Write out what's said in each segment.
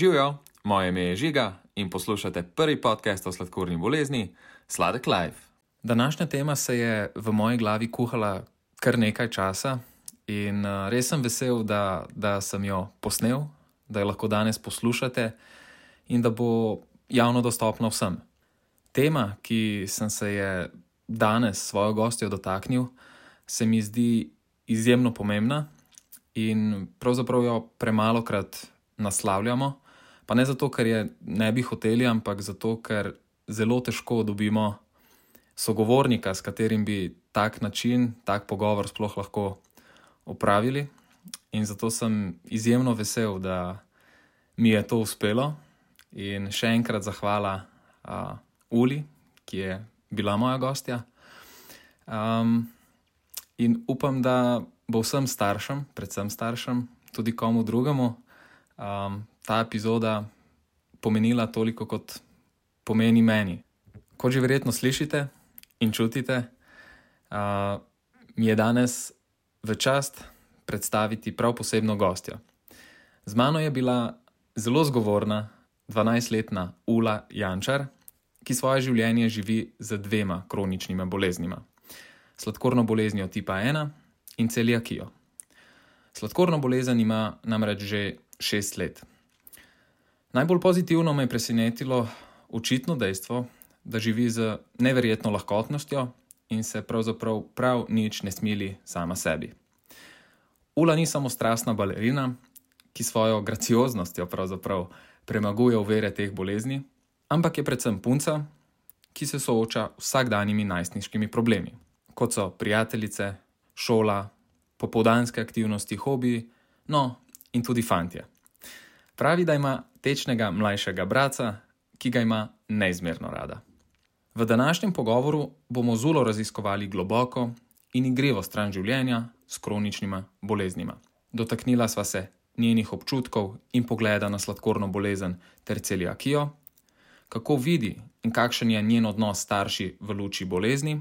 Živijo, moje ime je Žiga in poslušate prvi podcast o sladkorni bolezni, Sladek Life. Današnja tema se je v moji glavi kuhala kar nekaj časa in uh, res sem vesel, da, da sem jo posnel, da jo lahko danes poslušate in da bo javno dostopna vsem. Tema, ki sem se je danes s svojo gostjo dotaknil, se mi zdi izjemno pomembna in pravzaprav jo premalo krat naslavljamo. Pa ne zato, ker je ne bi hoteli, ampak zato, ker zelo težko dobimo sogovornika, s katerim bi tak način, tak pogovor sploh lahko opravili. In zato sem izjemno vesel, da mi je to uspelo. In še enkrat zahvala uh, Uli, ki je bila moja gostja. Um, in upam, da bo vsem staršem, predvsem staršem, tudi komu drugemu, um, ta epizoda pomenila toliko, kot pomeni meni. Kot že verjetno slišite in čutite, uh, mi je danes v čast predstaviti prav posebno gostjo. Z mano je bila zelo zgovorna 12-letna Ula Jančar, ki svoje življenje živi z dvema kroničnima boleznima: sladkorno boleznijo tipa 1 in celiakijo. Sladkorno bolezen ima namreč že šest let. Najbolj pozitivno me je presenetilo očitno dejstvo, da živi z neverjetno lahkotnostjo in se pravzaprav prav nič ne smili sama sebi. Ula ni samo strastna balerina, ki svojo gracioznostjo pravzaprav premaguje uvere teh bolezni, ampak je predvsem punca, ki se sooča s vsakdanjimi najstniškimi problemi, kot so prijateljice, šola, popoldanske aktivnosti, hobiji, no in tudi fantje. Pravi, da ima tečnega mlajšega brata, ki ga ima neizmerno rada. V današnjem pogovoru bomo zulo raziskovali globoko in igrivo stran življenja s kroničnima boleznima. Dotaknila sva se njenih občutkov in pogleda na sladkorno bolezen ter celiakijo, kako vidi in kakšen je njen odnos starši v luči bolezni.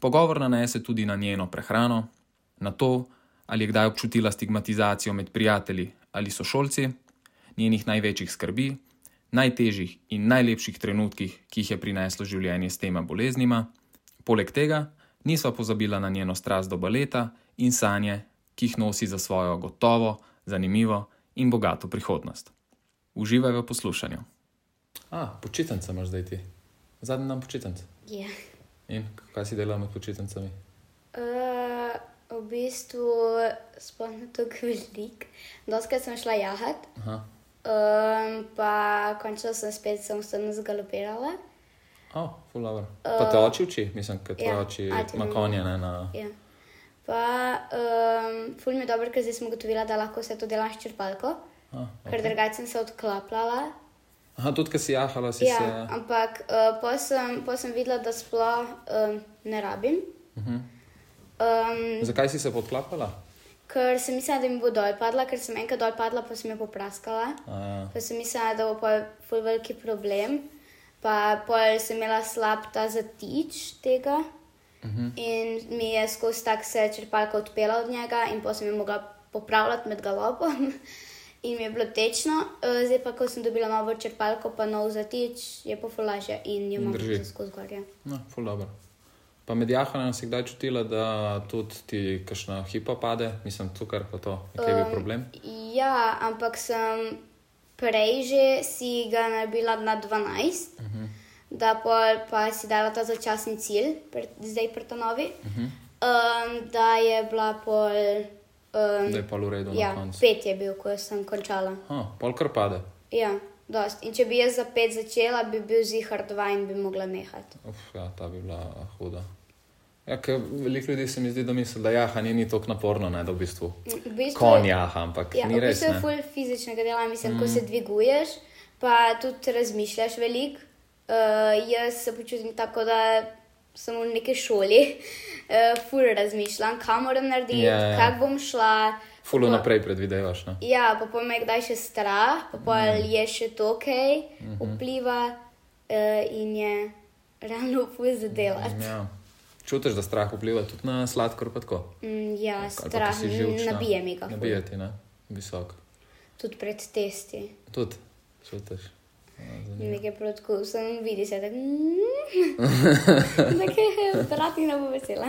Pogovor nanese tudi na njeno prehrano, na to, ali je kdaj občutila stigmatizacijo med prijatelji ali sošolci, njenih največjih skrbi, najtežjih in najlepših trenutkih, ki jih je prineslo življenje s tema boleznima. Poleg tega nisva pozabila na njeno strast do baleta in sanje, ki jih nosi za svojo gotovo, zanimivo in bogato prihodnost. Uživaj v poslušanju. A, počitnice imaš zdaj ti, zadnji dan počitnic. Ja. In kaj si delal med počitnicami? Uh, v bistvu sploh ne tako velik. Doskrat sem šla jahat, Aha. Um, pa končno sem spet samostojno zgalopirala. Oh, fulaver. Pa te oči uči, mislim, tvoje ja, oči ima konje. Ne, na... Ja. Pa um, ful mi je dobro, ker zdaj sem ugotovila, da lahko vse to delam s črpalko, Ah, ker drugače sem se odklapljala. Aha, tudi ko si jahala, si Ja, se. ampak uh, pa sem, pol sem videla, da sploh um, ne rabim. Mhm. Um, Zakaj si se podklapala? Ker sem mislila, da mi bo dol padla, ker sem enkrat dol padla, pa sem jo popraskala. Ja. Pa sem mislila, da bo pa ful veliki problem. Pa pol sem imela slab ta zatič tega Mhm. in mi je skozi tak se črpalka odpela od njega in pa sem jo mogla popravljati med galopom. In mi je bilo tečno, Eh, zdaj pa, ko sem dobila novo črpalko, pa nov zatič, je pa fulaže in jo imam Drži. tudi skozi gorje. No, ful dobro. Pa med jahanjem si kdaj čutila, da tudi ti kakšna hipa pade, mislim, cukor pa to, kje je bil Um, problem? Ja, ampak sem prej že si ga naredila na 12, uh -huh. da pol pa si dala ta začasni cilj, pr, zdaj pri Tanovi, uh -huh. um, da je bila pol. Um, Da je pa v redu na ja, koncu. pet je bil, ko sem končala. Ha, pol kar pade. Ja, dost. In če bi jaz za pet začela, bi bil zihar dva in bi mogla nehati. Uf, ja, ta bi bila huda. Ja, veliko ljudi se mi zdi, da misli, da jahanje ni tako naporno, ne, da v bistvu V bistvu, konj jaha, ampak Ja, ni res. bistvu je ful fizičnega dela, mislim, mm. ko se dviguješ, pa tudi razmišljaš veliko. Uh, jaz se počutim tako, da sem v neki šoli, uh, ful razmišljam, kam moram narediti, Ja, yeah, ja. kako bom šla. Fulo Pa- naprej predvidevaš. Ne? Ja, pa pol me kdaj še strah, pa pol mm. je še to, kaj mm -hmm. vpliva uh, in je realno ful za delati. Ja. Čutiš, da strah vpliva tudi na sladkor, pa tako. Mm, ja, ko strah, živčna. nabije mi ga. Nabije ti, ne? Visok. tudi pred testi. Tudi, čutiš. Nekaj protko, sem videl, se tako. Nekaj, brati ne bo vesela.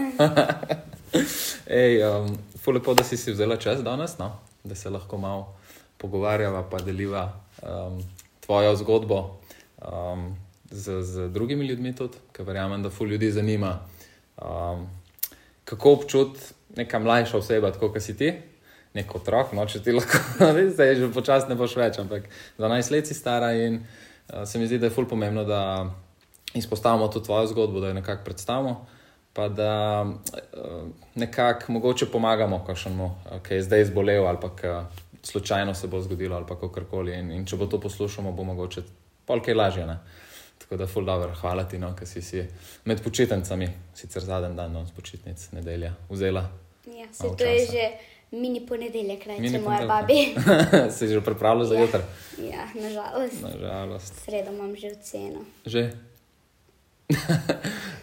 Ej, um, ful lepo, da si si vzela čas danes, no? da se lahko malo pogovarjava, pa deliva um, tvojo zgodbo um, z, z drugimi ljudmi tudi, ker verjamem, da ful ljudi zanima, um, kako občut neka mlajša oseba, tako kot si ti. Nek otrok, no, če ti lahko, zdaj že počasi ne boš več, ampak 12 let si stara in uh, se mi zdi, da je fully pomembno, da izpostavimo tudi tvojo zgodbo, da jo nekako predstavimo, pa da uh, nekako mogoče pomagamo, kakšnemu, ki je zdaj zbolel ali pa ki slučajno se bo zgodilo ali pa kakorkoli. In, in če bo to poslušamo, bo mogoče polkaj lažje. Ne? Tako da, ful dobro, hvala ti, no, ker si, si med počitnicami, sicer zadnji dan, no, z počitnic, nedelja, vzela. Ja, se to je že mini ponedeljek, reče moja babi. si že pripravljal za Ja. jutro? ja, nažalost. Nažalost. Sredo imam že oceno. Že.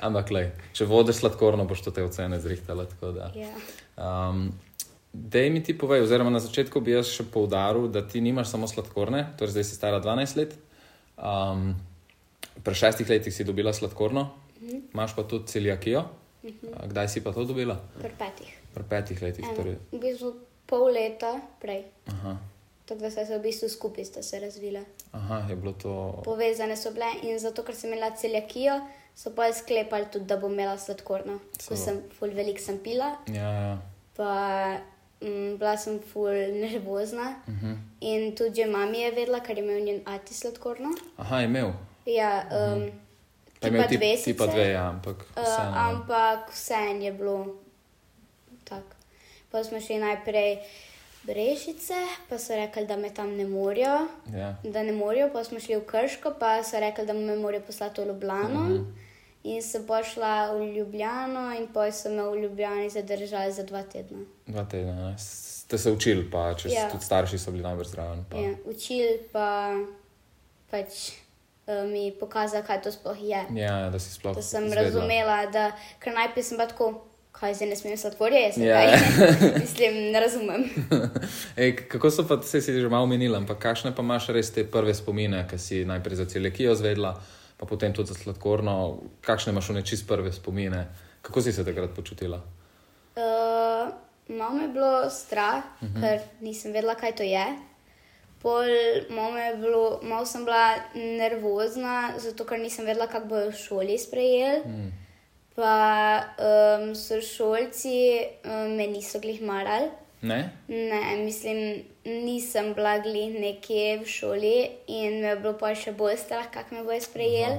Ampak, lej, če vodiš sladkorno, boš to te ocene zrihtala. da. Ja. Um, Dej mi ti povej, oziroma na začetku bi jaz še poudaril, da ti nimaš samo sladkorne, torej zdaj si stara 12 let. Um, Pri šestih letih si dobila sladkorno, imaš pa tudi celiakijo. A Kdaj si pa to dobila? Pri petih. Pri petih letih. Eno, Torej. v bistvu pol leta prej. Aha, Tako da so se v bistvu skupaj sta se razvile. aha, je bilo to. Povezane so bile in zato, ker sem imela celiakijo, so pa sklepali tudi, da bom imela sladkorno. Ko So. sem ful velik sem pila, Ja, ja. pa mm, bila sem ful nervozna. Uh -huh. In tudi že mami je vedela, ker je imel njen ati sladkorno. Aha, je imel. Ja, um, Mhm. Pa je imel ti, ti pa sicer, dve, ja, ampak. Uh, vseeno. ampak vseeno je bilo tako. Pa smo šli najprej brežice, pa so rekli, da me tam ne morajo, Ja. da ne morajo. Pa smo šli v Krško, pa so rekli, da me morajo poslati v Ljubljano. Mhm. Mm -hmm. In sem pošla v Ljubljano, in poj so me v Ljubljani zadržali za dva tedna. Dva tedna. ne. Ste se učili, pa če Ja. tudi starši so bili najbolj zraven. Pa. Ja, učil pa pač mi pokazal, kaj to sploh je. Ja, da si sploh. Da sem izvedela. razumela, da ker najprej sem tako, kaj zdaj ne smem sladkorja, jaz Ja. yeah. mislim, ne razumem. Ej, kako so pa, se si že malo omenila, ampak kakšne pa imaš res te prve spomine, ki si najprej za celiakijo zvedla, pa potem tudi za sladkorno, kakšne imaš one čist prve spomine, kako si se takrat počutila? Uh, malo me je bilo strah, uh -huh. ker nisem vedela, kaj to je. Pol malo me je bilo, malo sem bila nervozna, zato ker nisem vedela, kako bojo v šoli sprejeli. Mm. Pa um, so šolci um, me niso glih marali. Ne? Ne, mislim, nisem bila glih nekje v šoli in me je bilo pa še bolj strah, kako me bojo sprejeli.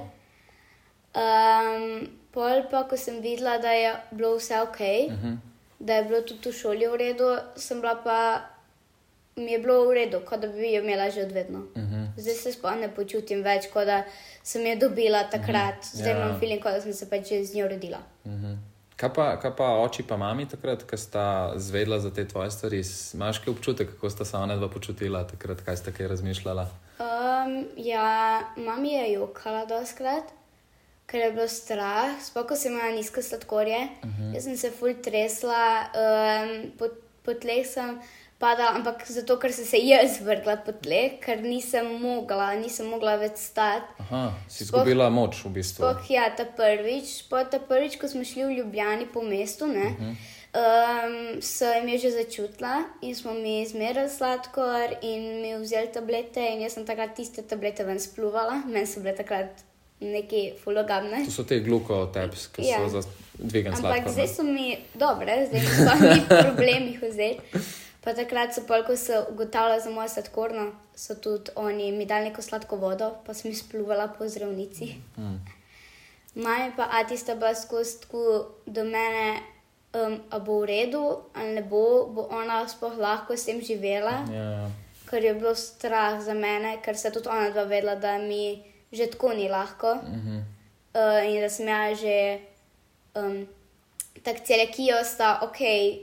Um, pol pa, ko sem videla, da je bilo vse ok, uh Mhm. -huh. da je bilo tudi v šoli v redu, sem bila pa, mi je bilo v redu, kot da bi jo imela že odvedno. Uh Mhm. -huh. Zdaj se sploh ne počutim več, kot da sem jo dobila takrat, uh -huh. zdaj Ja. imam feeling, kot da sem se pač z njo rodila. Mhm. Kaj pa, kaj pa oči pa mami takrat, ko sta zvedla za te tvoje stvari? Imaš kaj občutek, kako sta se ona dva počutila takrat, kaj sta kaj razmišljala? Um, ja, mami je jokala doskrat, ker je bilo strah, sploh ko sem imela nizko sladkorje. Uh -huh. Jaz sem se ful tresla, um, po, po tleh sem padala, ampak zato, ker sem se jaz vrgla po tleh, ker nisem mogla, nisem mogla več stati. Aha, si izgubila moč v bistvu. Sploh ja, ta prvič, pa ta prvič, ko smo šli v Ljubljani po mestu, ne, uh -huh. um, sem jo že začutila in smo mi zmerali sladkor in mi vzeli tablete in jaz sem takrat tiste tablete ven spluvala, meni so bile takrat neki fulogabne. To so te glukoteps, ki Ja. so za Ampak sladkor. zdaj ne? so mi dobre, zdaj mi sploh ni problem jih vzeti. Pa takrat so pol, ko so ugotavljali za mojo sladkorno, so tudi oni mi dali neko sladko vodo, pa sem jih spluvala po zdravnici. Mm. Mami pa Ati sta bila skozi tako do mene, um, a bo v redu, ali ne bo, bo ona sploh lahko s tem živela, Ja, ja. ker je bilo strah za mene, ker se je tudi ona dva vedela, da mi že tako ni lahko. Mhm. Uh, in da sem jaz že um, tako celiakijo, sta ok,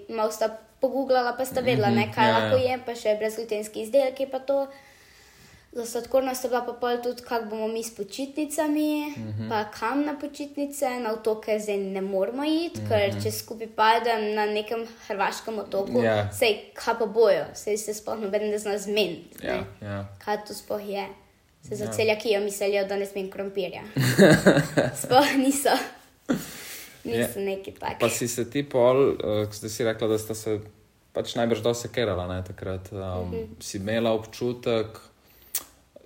malo sta pogooglala, pa sta vedela, ne, kaj ja, lahko ja. jem, pa še brezglutenski izdelki, pa to. Za sladkorno sta bila pa pol tudi, kako bomo mi s počitnicami, uh -huh. pa kam na počitnice, na otoke zdaj ne moramo iti, uh -huh. ker če skupaj padem na nekem hrvaškem otoku, Ja. sej kaj pa bojo, sej se sploh noben ne zna zmeniti. Ne. ja. Kaj to sploh je? Se za Ja. celjakijo mislijo, da ne smem krompirja. sploh niso. Niso neki taki. Pa si se ti pol, uh, zdaj si rekla, da sta se pač najbrž dosti sekerala ne, takrat. Um, uh Mhm. -huh. Si imela občutek,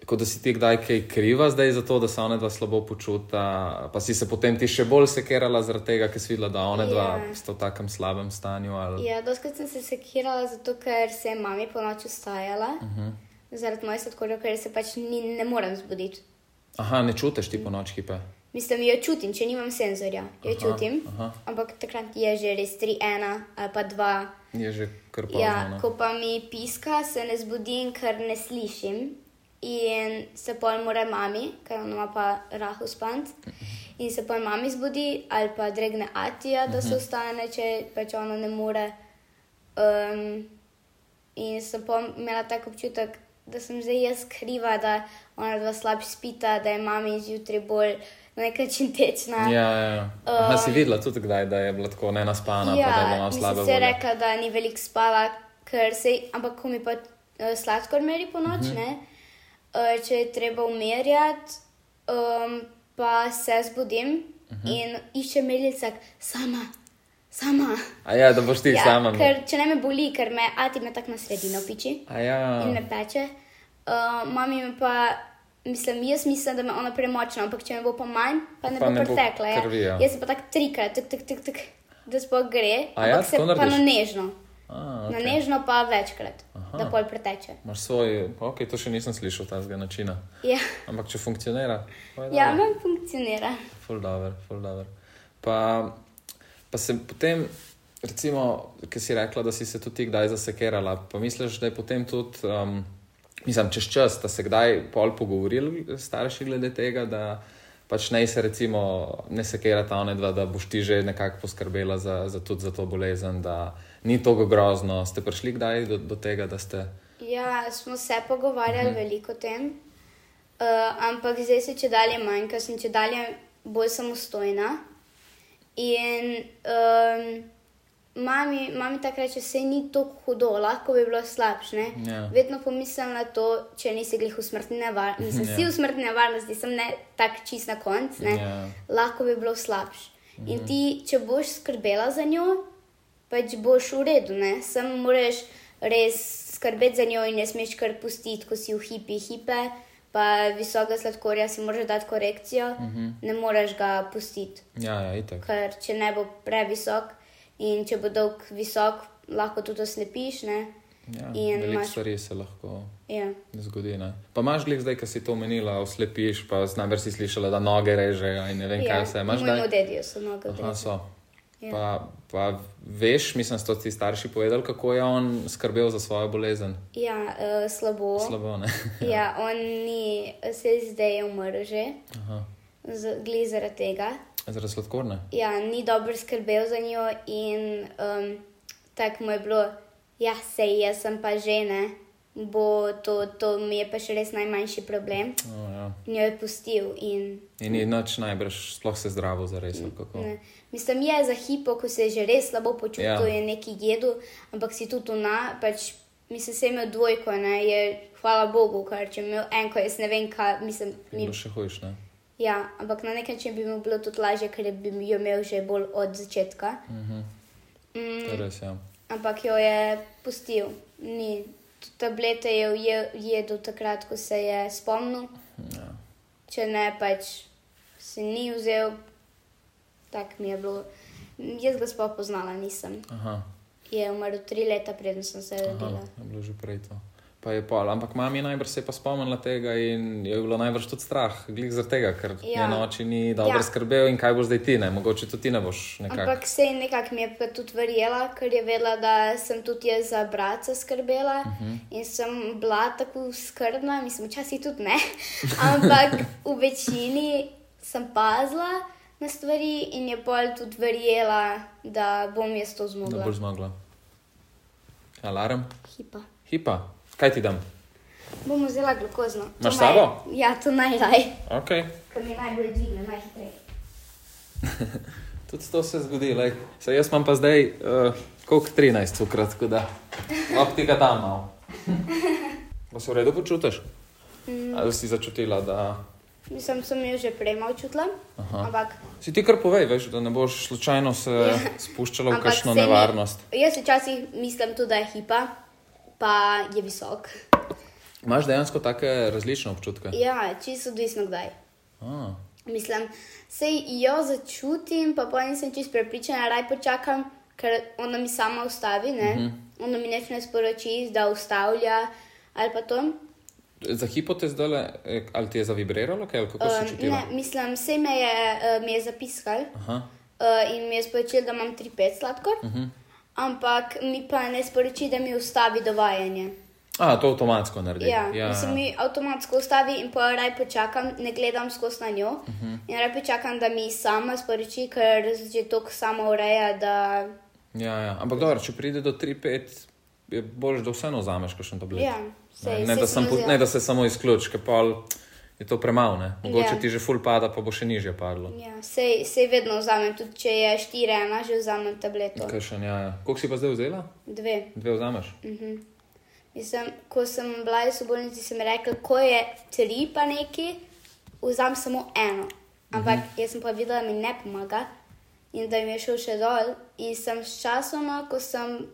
kot da si ti kdaj kaj kriva zdaj za to, da se ona dva slabo počuta, pa si se potem ti še bolj sekerala zaradi tega, ker si videla, da ona dva Ja. sta v takem slabem stanju. Ali... Ja, doskrat sem se sekirala, zato ker se je mami po noči vstajala. Uh Mhm. -huh. Zaradi moje sladkorja, ker se pač ni, ne morem zbuditi. Aha, ne čutiš ti po noč hipe. Mislim, jo čutim, če nimam senzorja. Jo Aha, čutim. aha. Ampak takrat je že res 3-1 ali pa 2. Je že kar pozno. Ja, ne? ko pa mi piska, se ne zbudim, ker ne slišim. In se pol mora mami, ker ona ima pa rahu spant. In se pol mami zbudi, ali pa dregne Atija, da se vstane, če pač ona ne more. Um, in sem pol imela tak občutek, da sem zdaj jaz kriva, da ona dva slabše spita, da je mami zjutraj bolj na nek način tečna. Ja, ja, ja. Aha, si videla tudi kdaj, da je bila tako nenaspana, pa da je bila Ja, mislim, slaba se je rekla, da ni veliko spala, ker se, ampak ko mi pa uh, sladkor meri po noč, uh -huh. ne, uh, če je treba umirjati, um, pa se zbudim uh Mhm. -huh. in iščem merilcak sama, sama. A ja, da boš ti Ja, sama. ker če ne me boli, ker me ati me tako na sredino piči A ja. in me peče. Uh, mami me pa, mislim, jaz mislim, da me ona premočna, ampak če me bo pa manj, pa ne Pa bo ne bo pretekla. Ja. krvi, ja. Jaz se pa tako trikrat, tak, tak, tak, tak, da sploh gre, A ja, ampak se tako pa na nežno. A, Okay. Na nežno pa večkrat, Aha. da pol preteče. Imaš svoj, ok, to še nisem slišal tega načina. Ja, Ampak če funkcionira, pa ja dobro. meni funkcionira. Full dobro, full dobro. Pa, pa se potem, recimo, ki si rekla, da si se tudi kdaj zasekerala, pa misliš, da je potem tudi, um, mislim, čez čas, da se kdaj pol pogovorili starši glede tega, da pač ne se recimo ne sekerata one dva, da boš ti že nekako poskrbela za, za, tudi za to bolezen, da ni to grozno. Ste prišli kdaj do, do tega, da ste. Ja, smo se pogovarjali -huh. veliko o tem, uh, ampak zdaj se če dalje manj, ker sem če dalje bolj samostojna. In um, mami, mami takrat reče, se ni tako hudo, lahko bi bilo slabše. ne." Ja. Vedno pomislim na to, če nisi glih v smrtni nevarnosti. Mislim, Ja. si v smrtni nevarnosti, sem ne tak čist na koncu, ne. Ja. lahko bi bilo slabše. In ti, če boš skrbela za njo, pač boš v redu, ne? Sam moraš res skrbeti za njo in ne smeš kar pustiti, ko si v hipi, hipe, pa visoka sladkorja si moraš dati korekcijo, uh -huh. ne moreš ga pustiti, Ja, ja, itak. ker če ne bo previsok in če bo dolg visok, lahko tudi oslepiš, ne? Ja, veliko imaš- stvari se lahko. Ja. Zgodi, ne. pa imaš glih zdaj, ki si to omenila, oslepiš, pa najbrž si slišala, da noge režejo in ne vem, kaj vse. Imaš kdaj? dedijo so noge Aha, so. Ja. Pa, pa veš, mislim, da so ti starši povedali, kako je on skrbel za svojo bolezen. Ja, uh, slabo. Slabo, ne? Ja, on ni, se zdaj je umrl že, Aha. Z- glih zaradi tega. Zaradi sladkorne. Ja, ni dobro skrbel za njo in um, tako mu je bilo, ja, sej jaz sem pa žena, bo to, to mi je pa še res najmanjši problem. Oh, ja. In jo je pustil in In ni nič najbrž, sploh se zdravo zares. kako. ne. Mislim, je za hipo, ko se je že res slabo počutil, Ja. je neki jedu, ampak si tudi ona, pač mislim, se je imel dvojko, ne, je hvala Bogu, ker če imel enko, jaz ne vem, kaj, mislim, Je mi, še hujš, ne? Ja, ampak na nek način bi mu bilo tudi lažje, ker bi jo imel že bolj od začetka. Mhm. Mm, res, ja. ampak jo je pustil. Ni. Tablete je uje- jedel takrat, ko se je spomnil, ja. če ne pač se ni vzel, tako mi je bilo. Jaz ga sploh poznala nisem. Aha. Je umrl tri leta, preden sem se Aha, rodila. je bilo že prej to. Pa je pol, ampak mami najbrž se je pa spomnila tega in jo je bilo najbrž tudi strah, glih zaradi tega, ker ja. Ja. njeno oči ni dobro ja. Ja. skrbel in kaj boš zdaj ti, ne, mogoče tudi ti ne boš nekako. Ampak se je nekako mi je pa tudi verjela, ker je vedela, da sem tudi jaz za brata skrbela uh Mhm. -huh. in sem bila tako skrbna, mislim, včasih tudi ne, ampak v večini sem pazila na stvari in je pol tudi verjela, da bom jaz to Da zmogla. boš zmogla. Alarm, Hipa. hipa, kaj ti dam? Bomo vzela glukozno. To Imaš s naj- sabo? Ja, to najraj. Okay. Ker mi najbolj dvigne, najhitreje. Tudi to se zgodi. lej. Saj jaz imam pa zdaj uh, koliko 13 cukrat, tako da lahko ti ga dam malo. Pa se v redu počutiš? Mm. Ali si začutila, da Mislim, sem jo že prej malo čutila, Aha. ampak si ti kar povej, veš, da ne boš slučajno se Ja. spuščala v kakšno saj mi- nevarnost. jaz včasih mislim tudi, da je hipa, pa je visok. Imaš dejansko take različne občutke? Ja, čisto odvisno kdaj. A, Mislim, sej jo začutim, pa pa nisem čist prepričana, raj počakam, ker ona mi sama ustavi, ne? Uh -huh. Ona mi neč ne sporoči, da ustavlja ali pa to. Za hipo te zdaj, ali ti je zavibriralo, kaj, kako si Um, čutila? ne, mislim, sej me je, uh, mi je zapiskal Aha, uh, in mi je sporočil, da imam 3-5 sladkor, uh Mhm. -huh. Ampak mi pa ne sporoči, da mi ustavi dovajanje. A, to avtomatsko naredi. Ja, ja. Mislim, mi avtomatsko ustavi in pa raj počakam, ne gledam skozi na njo. Uh Mhm. -huh. In raj počakam, da mi sama sporoči, ker že toliko sama ureja, da. ja, ja. Ampak dobro, če pride do 3-5, je bolj, da vseeno vzameš kakšen tablet. Ja, sej, ne, ne, sej da sem ne da se samo izključ, ker pa je to premalo. ne. Mogoče Ja. ti že ful pada, pa bo še nižje padlo. Ja, sej, sej vedno vzamem, tudi če je 4-1, že vzamem tableto. Kaj še, ja, ja. Koliko si pa zdaj vzela? Dve. Dve vzameš? Mislim, ko sem bila v bolnici, sem rekla, ko je tri pa neki, vzam samo eno. Ampak Mhm. jaz sem pa videla, da mi ne pomaga in da mi je šel še dol. In sem s časoma, ko sem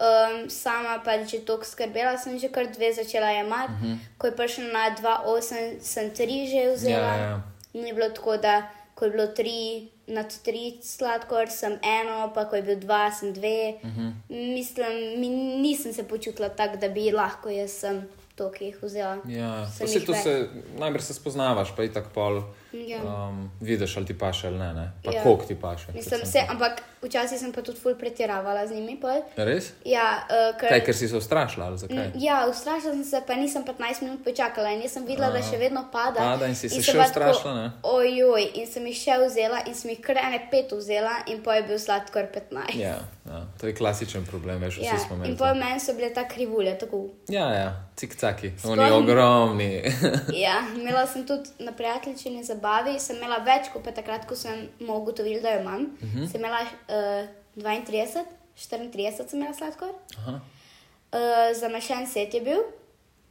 um, sama pač že toliko skrbela, sem že kar dve začela jemati. Uh -huh. Ko je prišla na 2,8, sem tri že vzela. Mhm. Ja, ja. Ni bilo tako, da ko je bilo tri nad tri sladkor, sem eno, pa ko je bil dva, sem dve. Uh Mhm. -huh. Mislim, mi, nisem se počutila tako, da bi lahko jaz sem to, ki jih vzela. Ja, vse to se, najbrž se spoznavaš, pa je tako pol. Ja. Um, vidiš, ali ti paše ali ne, ne? pa Ja. koliko ti paše. Mislim, predvsem se, ampak včasih sem pa tudi ful pretiravala z njimi. Pol. Res? Ja, uh, ker, Kaj, ker si se ustrašila ali zakaj? Ja, ustrašila sem se, pa nisem 15 minut počakala in sem videla, da še vedno pada. Pada in si se sem še ustrašila, ne? Ojoj, in sem jih še vzela in sem jih kar ene pet vzela in pa je bil sladkor 15. Ja, ja, to je klasičen problem, veš, vsi Ja, smo imeli. in pa meni so bile ta krivulje, tako. Ja, ja, cik-caki, Sploh oni ni- ogromni. Ja, imela sem tudi na prijateljičini zabavi, sem imela več, kot takrat, ko sem ugotovila, da jo imam. Uh Mhm. -huh. Sem imela uh, 32, 34 sem imela sladkor, Aha, uh, zamašen set je bil.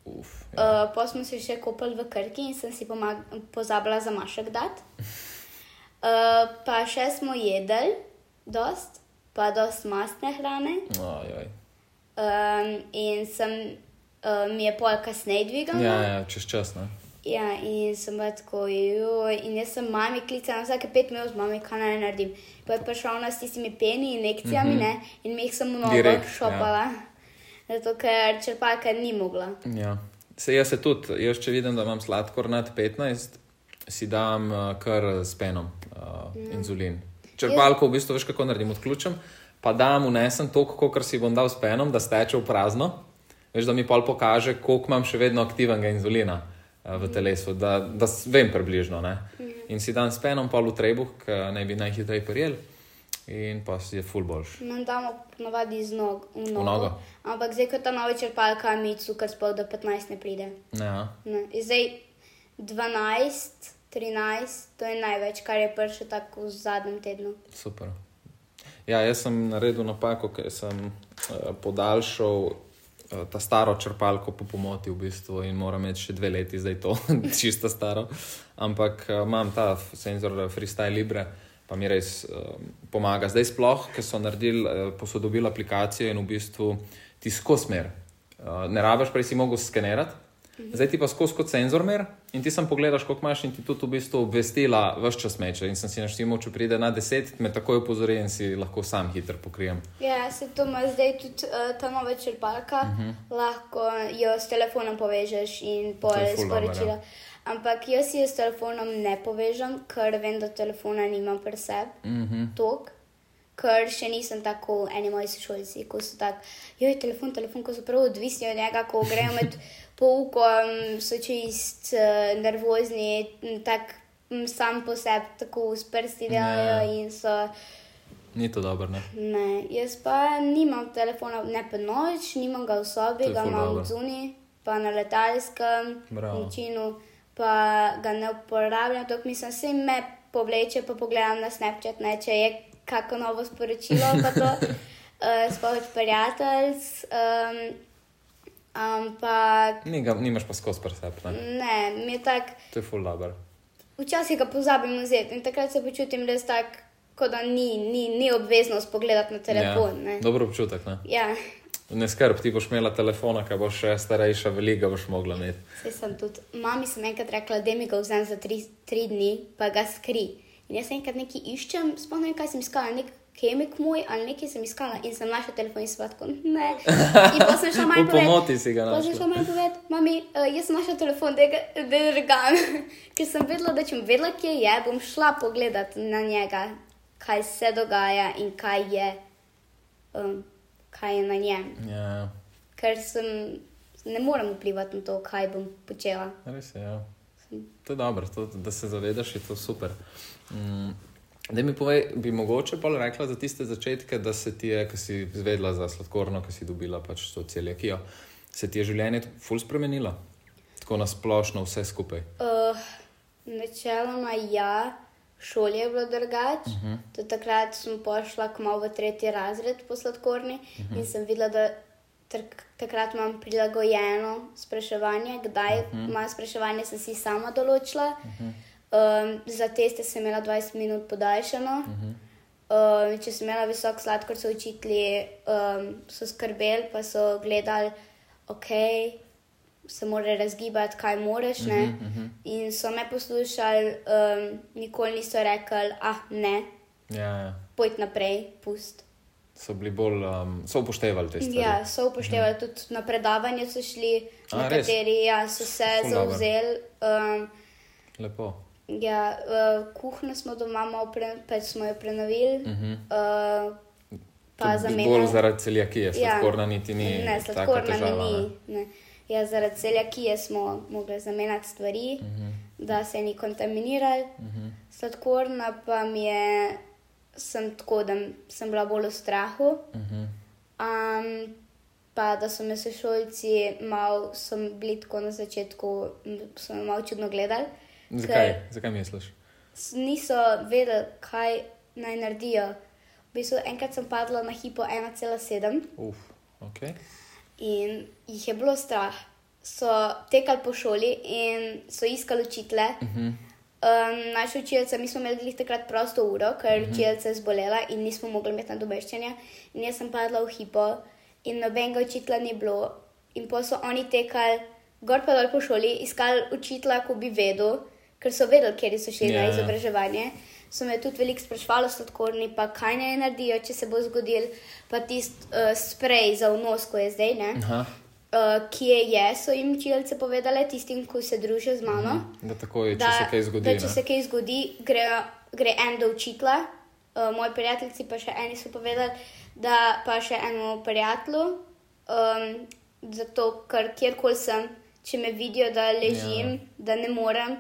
uf, ja. Uh, pa smo se še kopali v Krki in sem si pozabila za mašek dati. Uh, pa še smo jedli, dost, pa dost mastne hrane. Oj, oj. Um, in sem, mi je pol kasneje dvigal. Ja, ja, čez čas, ne? Ja, in sem bila tako, joj, in jaz sem mami klicala vsake pet minut, mami, kaj naj naredim. Pa je prišla ona s tistimi peni injekcijami, mm -hmm. ne, in mi jih sem v Mhm. Direkt, šopala. Zato, ker črpalka ni mogla. Ja. Se jaz se tudi, jaz če vidim, da imam sladkor nad 15, si dam uh, kar s penom uh, Ja. inzulin. Črpalko v bistvu veš, kako naredim, odključim, pa dam unesem toliko, kot si bom dal s penom, da steče v prazno. Veš, da mi pol pokaže, koliko imam še vedno aktivnega inzulina uh, v telesu, da, da vem približno. Ne? In si dan s penom, pol v trebuh, ki naj bi najhitreje prijel, in pa si je full boljš. Nam damo ponovadi z nog, v nogo. nogo. Ampak zdaj, ko ta nova črpalka, mi cukor spol do 15 ne pride. Ja. Ne. Zdaj 12, 13, to je največ, kar je prišlo tako v zadnjem tednu. Super. Ja, jaz sem naredil napako, ker sem uh, podaljšal ta staro črpalko po pomoti v bistvu in moram imeti še dve leti, zdaj to, čisto staro. Ampak uh, imam ta senzor eh, Freestyle Libre, pa mi res uh, pomaga. Zdaj sploh, ker so naredili, posodobili aplikacijo in v bistvu ti skozi mer. Uh, ne rabiš, prej si mogel skenirati. Zdaj ti pa skozi kot senzor mer in ti sam pogledaš, koliko imaš in ti tudi v bistvu obvestila vse čas meče. In sem si naštimal, če pride na 10, me takoj opozori in si lahko sam hitro pokrijem. Ja, se to ima zdaj tudi uh, ta nova črpalka, uh -huh. lahko jo s telefonom povežeš in Mhm. To pol ful dobro, sporočila. ja. Ampak jaz si jo s telefonom ne povežem, ker vem, da telefona nimam pri sebi. Mm -hmm. Tok. Ker še nisem tako, eni moji sošolci, ko so tako, joj, telefon, telefon, ko so prav odvisni od njega, ko grejo med poukom, so čist uh, nervozni, m, tak m, sam po sebi tako s prsti delajo Ja. in so. Ni to dobro, ne? Ne, jaz pa nimam telefona, ne pa noč, nimam ga v sobi, ga imam zuni. pa na letalskem Bravo. načinu, pa ga ne uporabljam. Tako mislim, vse me povleče, pa pogledam na Snapchat, ne, če je kako novo sporočilo, pa to uh, sploh prijatelj. Um, ampak Ni ga, nimaš pa skozi presep, ne? ne, mi je tako. To je full dobro. Včasih ga pozabim vzeti in takrat se počutim res tako, kot da ni, ni, ni obveznost pogledati na telefon. Ja. Ja. Dobro občutek, ne? Ja, Ne skrb, ti boš imela telefona, ki boš še starejša, veliko boš mogla imeti. saj sem tudi. Mami sem enkrat rekla, da mi ga vzamem za tri, tri dni, pa ga skri. In jaz enkrat nekaj iščem, spomnim, kaj sem iskala, nek kemik moj ali nekaj sem iskala in sem našla telefon in svatko. Ne. In pa sem šla manj povedati. pomoti si ga Pa sem našla. šla manj povedati, mami, uh, jaz sem našla telefon, da ga držam. Ker sem vedela, da če bom vedela, kje je, bom šla pogledat na njega, kaj se dogaja in kaj je, um, kaj je na njem. Ja, Ker sem, ne morem vplivati na to, kaj bom počela. res je. Ja. To je dobro, to, da se zavedaš, je to super. Mm. Da mi povej, bi mogoče pa rekla za tiste začetke, da se ti je, ki si izvedla za sladkorno, ki si dobila pač to celjakijo, se ti je življenje ful spremenilo? Tako na splošno vse skupaj. Uh, načeloma ja, šolje je bilo drugače. Uh -huh. Do takrat sem pošla kmalo v tretji razred po sladkorni uh -huh. in sem videla, da tak, takrat imam prilagojeno spraševanje, kdaj uh -huh. imam spraševanje, sem si sama določila. Uh -huh. Um, za teste sem imela 20 minut podaljšano. Uh -huh. um, če sem imela visok sladkor, so učitelji um, so skrbeli, pa so gledali, ok, se mora razgibati, kaj moraš. Uh -huh, uh -huh. In so me poslušali, um, nikoli niso rekli, ah, ne, Ja, ja. pojdi naprej, pust. So bili bolj, um, so upoštevali te stvari. Ja, so upoštevali, uh -huh. tudi na predavanje so šli, A, nekateri ja, so se Ful zauzeli. Um, Lepo. Ja, uh, kuhinjo smo doma malo pre, pač smo jo prenovili, uh -huh. uh, pa zamenjali. Bolj zaradi celjakije, sladkorna niti ni. Ne, sladkorna težava, mi ne. ni. Ne. Ja, zaradi celjakije smo mogli zamenjati stvari, uh Mhm. -huh. da se ni kontaminirali. Uh -huh. Sladkorna pa mi je, sem tako, da sem bila bolj v strahu. Uh Mhm. -huh. um, pa da so me sošolci malo, sem bili tako na začetku, so me malo čudno gledali. Zakaj? ker Zakaj misliš? Niso vedeli, kaj naj naredijo. V bistvu, enkrat sem padla na hipo 1,7 Uf, ok. in jih je bilo strah. So tekali po šoli in so iskali učitele. Uh -huh. um, naša učiteljica, mi smo imeli takrat prosto uro, ker uh -huh. učiteljica je zbolela in nismo mogli imeti nadomeščanja. In jaz sem padla v hipo in nobenega učitelja ni bilo. In pa so oni tekali gor pa dol po šoli, iskali učitelja, ko bi vedel, ker so vedeli, kje so šli Ja, yeah. ja. na izobraževanje. So me tudi veliko sprašvali, sladkorni, pa kaj naj naredijo, če se bo zgodil, pa tisti uh, sprej za vnos, ko je zdaj. Ne? Aha, uh, kje je, so jim učiteljice povedale, tistim, ki se družijo z mano. da takoj, če se kaj zgodi. Da, če ne. se kaj zgodi, gre, gre en do učitla, uh, moji prijatelji pa še eni so povedali, da pa še enemu prijatelju, um, zato ker kjerkoli sem, če me vidijo, da ležim, Ja. ja. da ne morem.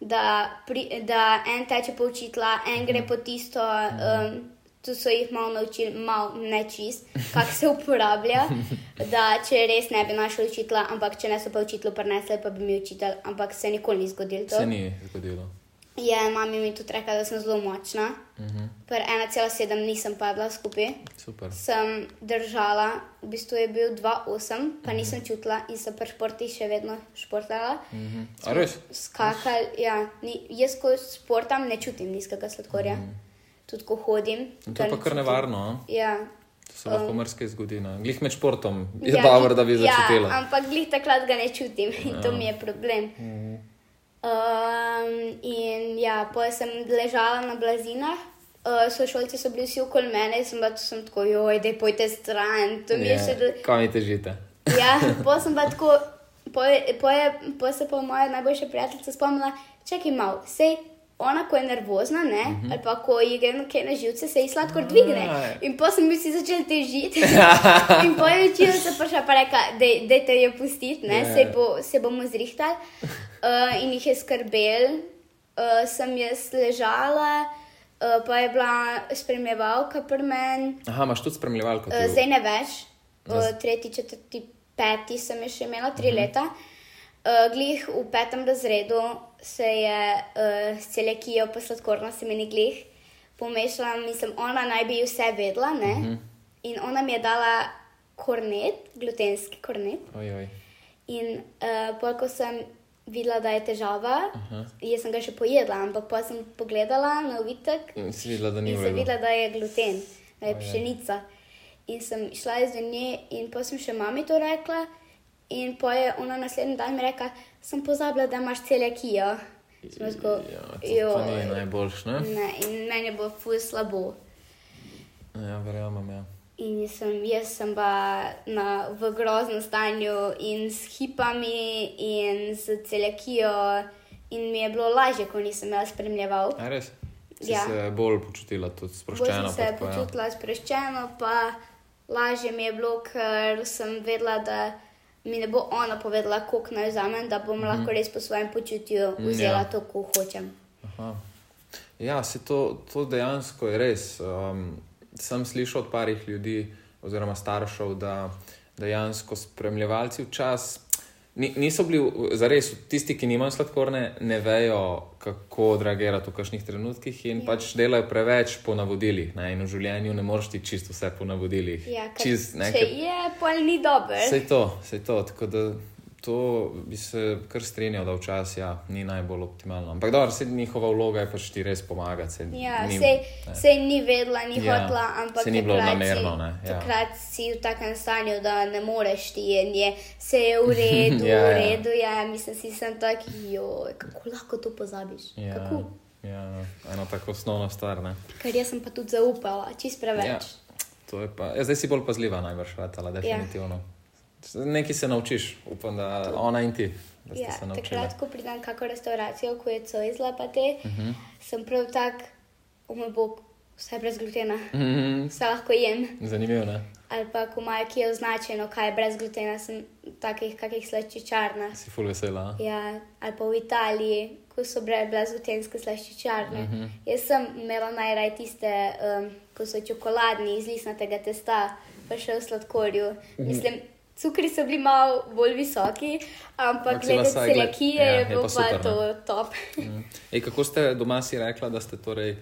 Da, pri, da en teče po učitla, en gre po tisto, um, tu so jih malo naučili, malo ne čist, kako se uporablja. Da če res ne bi našel učitla, ampak če ne so pa učitlu prenesli, pa bi mi učitelj, ampak se nikoli ni zgodilo to. Se ni zgodilo. Je mami mi tudi rekla, da sem zelo močna. Uh Mhm. -huh. Per 1,7 nisem padla skupaj. Super. Sem držala, v bistvu je bil 2,8, pa nisem čutila in sem pri športi še vedno športala. Mhm. A res? Skakal, ja, ni, jaz ko športam ne čutim nizkega sladkorja. Uh -huh. Tudi ko hodim. In to je pa kar čutim. nevarno. Ja. To se lahko marsikaj zgodi. ne. Glih med športom je ja, dobro, da bi začutila. Ja, ampak glih takrat ga ne čutim in to mi je problem. Mhm. Um, in ja, potem sem ležala na blazinah, uh, sošolci so bili vsi okoli mene, sem pa tu sem tako, joj, da pojte stran, to mi je še. Je, Kaj mi težite? Ja, potem sem pa tako, potem po po se pa moja najboljša prijateljica spomnila, čakaj malo, sej. Ona, ko je nervozna, ne, uh -huh. ali pa ko ji gre nekaj na živce, se ji sladkor dvigne. Aj. In potem sem bil si začel težiti. in potem je učiteljica prišla pa rekla, da te jo pustiti, ne, Ja. se, bo, se bomo zrihtali. Uh, in jih je skrbel, uh, sem jaz ležala, uh, pa je bila spremljevalka pri meni, Aha, imaš tudi spremljevalko. uh, zdaj ne več, uh, tretji, četrti, peti sem še imela, tri uh -huh. leta. Uh, glih v petem razredu se je uh, s celiakijo, pa sladkorno se meni glih pomešala, mislim, ona naj bi vse vedela, uh -huh. in ona mi je dala kornet, glutenski kornet. Oj, oj. In uh, ko sem videla, da je težava, -huh. jaz sem ga še pojedla, ampak pa sem pogledala na uvitek in si videla, da sem videla, da je gluten, da je pšenica. In sem šla iz nje, in pa sem še mami to rekla. In pa je ona naslednji dan mi rekla, sem pozabila, da imaš celiakijo. Zgo, ja, to ni najboljš, ne? ne? In meni bo fuj slabo. Ja, verjamem, ja. In sem, jaz sem pa na, v groznem stanju in s hipami in z celiakijo. In mi je bilo lažje, ko nisem jaz spremljal. Res? Si ja. se bolj počutila tudi sproščeno? Bolj sem se pa, počutila ja. sproščeno, pa lažje mi je bilo, ker sem vedela, da mi ne bo ona povedala, koliko naj vzamem, da bom mm lahko res po svojem počutju vzela ja. to, kar hočem. Aha. Ja, se to, to dejansko je res. Um, sem slišal od parih ljudi, oziroma staršev, da dejansko spremljevalci včasih niso bili, zares, tisti, ki nimajo sladkorne, ne vejo, kako odreagirati v kakšnih trenutkih in ja. pač delajo preveč po navodilih. Ne? In v življenju ne moreš ti čisto vse po navodilih. Ja, Čist, ne, če je, pa ni dobro. Vse to, vse to. Tako da to bi se kar strinjal, da včasih ja, ni najbolj optimalno. Ampak dobro, se njihova vloga je pač ti res pomagati. Se, ja, ni, sej, sej ni vedela, ni ja, hotla, ampak se ni bilo namerno. Ja. Takrat si v takem stanju, da ne moreš ti in je vse v redu, ja, v ja. redu. Ja, mislim, si sem tak, joj, kako lahko to pozabiš. Ja. Kako? Ja, eno tako osnovno stvar. Ne? Ker jaz sem pa tudi zaupala, čist preveč. Ja, pa, ja, zdaj si bolj pazljiva, najbrž, vetala, definitivno. Ja. Nekaj se naučiš, upam, da ona in ti. Ja, takrat, ko pridem kako restauracijo, ko je to izlapate, uh mhm. -huh. sem prav tak, o moj bog, vse brez glutena, uh mhm. -huh. vse lahko jem. Zanimivo, ne? Ali pa, ko imajo ki je označeno, kaj je brez glutena, sem takih kakih slaščičarna. Si ful vesela. Ja, ali pa v Italiji, ko so brez glutenske slaščičarne. Uh mhm. -huh. Jaz sem imela najraj tiste, um, ko so čokoladni iz lisnatega testa, pa še v sladkorju. Uh -huh. Mislim, Cukri so bili malo bolj visoki, ampak glede celjakije ja, je bilo pa, pa to top. Mm. Ej, kako ste doma si rekla, da ste torej,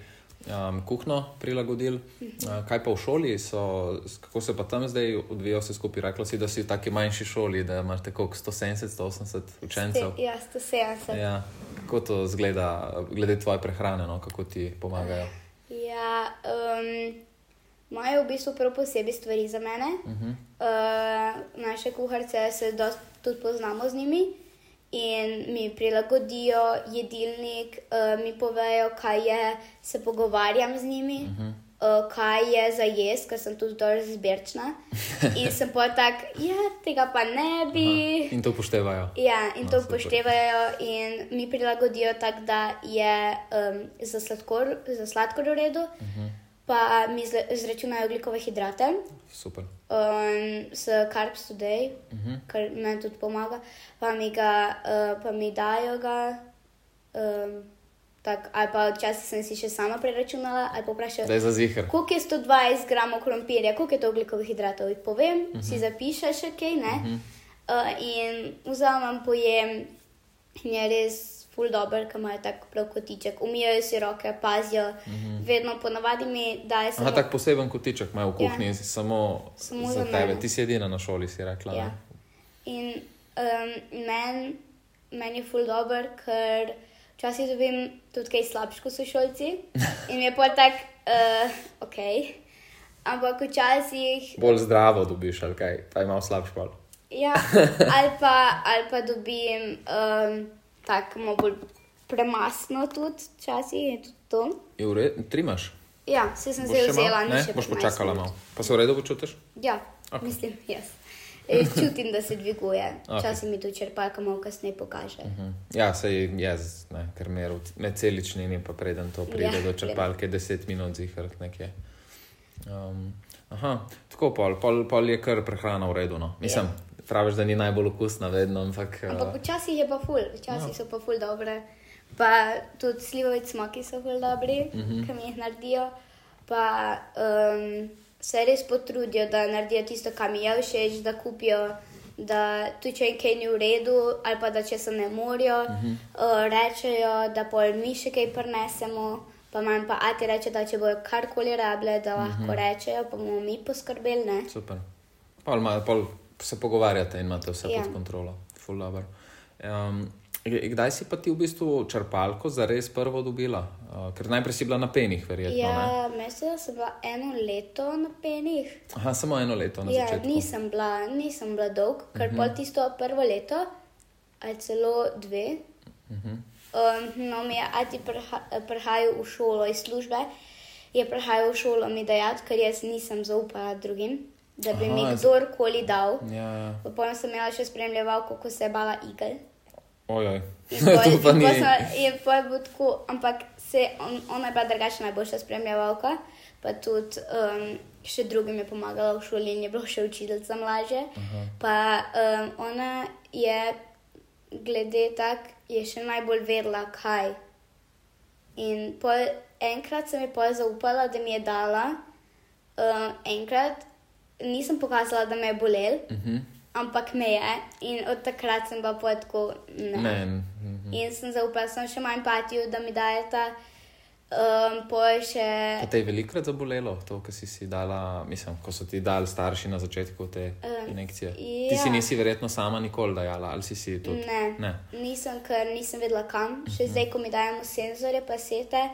um, kuhno prilagodili? Uh, kaj pa v šoli, so, kako se pa tam zdaj odvija vse skupaj? Rekla si, da si v taki manjši šoli, da imate koliko 170, 180 učencev. Ste, ja, 170. Ja. Kako to zgleda, glede tvoje prehrane, no? kako ti pomagajo? Ja, um, imajo v bistvu prav posebej stvari za mene. Uh -huh. uh, naše kuharice se tudi poznamo z njimi in mi prilagodijo jedilnik, uh, mi povejo, kaj je, se pogovarjam z njimi. Uh -huh. Uh, kaj je za jesti, ker sem tudi zelo zbirčna. In sem pa tak, ja, tega pa ne bi. Aha. In to upoštevajo. Ja, in no, to upoštevajo, in mi prilagodijo tako, da je um, za, sladkor, za sladkor v redu. Uh mhm. -huh pa mi izračunajo ugljikove hidrate. Super. Um, s Carbs Today, uh mhm. -huh. kar meni tudi pomaga, pa mi, ga, uh, pa mi dajo ga. Um, Tak, ali pa včasih sem si še sama preračunala, ali pa vprašala, koliko je 120 gramov krompirja, koliko je to ugljikovih hidratov. Povem, uh -huh. si mhm. zapišeš, kaj ne. Uh -huh. uh, in vzamem, pojem, in je res ful dobr, ki imajo tako prav kotiček, umijajo si roke, pazijo, mm -hmm. vedno ponavadi mi dajo samo. Aha, tako poseben kotiček imajo v kuhinji, ja. samo, samo za, za tebe, ti si edina na šoli, si rekla. Ja. In um, meni men je ful dobr, ker včasih dobim tudi kaj slabš, kot so šolci. In je pa tako, uh, ok. Ampak včasih. Bolj zdravo dobiš, ali kaj, pa imaš slabš pol. Ja, ali pa, ali pa dobim. Um, tako malo bolj premasno, tudi včasih je tudi to. Je v redu, tri imaš? Ja, se sem zdaj vzela, ne še. Boš počakala malo. Pa se v redu počutiš? Ja, okay. mislim, jaz. Yes. Čutim, da se dviguje. Včasih okay. mi to črpalka malo kasneje pokaže. Uh mhm. -huh. Ja, se je jaz, ne, ker mer med celičnimi, pa preden to pride ja, do črpalke, deset minut zihrt nekje. Um, aha, tako pol, pol, pol je kar prehrana v redu. No. Mislim, yeah. Praviš, da ni najbolj okusna, vedno. Ampak, ampak uh... včasih je pa ful, včasih no. so pa ful dobre. Pa tudi slivovi smoki so ful dobri, uh -huh. ki mi jih naredijo. Pa um, se res potrudijo, da naredijo tisto, kar mi je všeč, da kupijo da tudi če je kaj ni v redu, ali pa da če se ne morajo, uh -huh. uh, rečejo, da pol mi še kaj prinesemo. Pa manj pa ati reče, da če bojo karkoli rabile, da lahko uh -huh. rečejo, pa bomo mi poskrbeli. Ne? Super. Pol, pol se pogovarjate in imate vse Ja. pod kontrolo. Ful dobro. Um, kdaj si pa ti v bistvu črpalko za res prvo dobila? Uh, ker najprej si bila na penih, verjetno. Ja, mislim, da sem bila eno leto na penih. Aha, samo eno leto na Ja, začetku. nisem bila, nisem bila dolg, ker uh -huh. pol tisto prvo leto, ali celo dve. Uh -huh. um, no, mi je ati priha prihajal v šolo iz službe, je prihajal v šolo mi dajati, ker jaz nisem zaupala drugim, da bi Aha, mi kdorkoli dal. Ja, ja. Potem sem imela še spremljevalko, ko se je bala igel. Ojoj. Pa in ni. je bilo tako, ampak se, on, ona je bila drugačna najboljša spremljevalka, pa tudi um, še drugim je pomagala v šoli in je bilo še učiteljica mlaže. Pa um, ona je, glede tak, je še najbolj vedela, kaj. In pol, enkrat sem ji pol zaupala, da mi je dala, um, enkrat nisem pokazala, da me je bolel, uh Mhm. -huh. ampak me je. In od takrat sem pa tako, ne. Ne. mhm. In sem zaupala, sem še manj empatijo, da mi dajeta. Um, še. Pa te je velikrat zabolelo, to, kar si si dala, mislim, ko so ti dali starši na začetku te Eh, injekcije. ja. Ti si nisi verjetno sama nikoli dajala, ali si si tudi? Ne, ne. nisem, ker nisem vedela kam. Še zdaj, ko mi dajemo senzore, pa sete,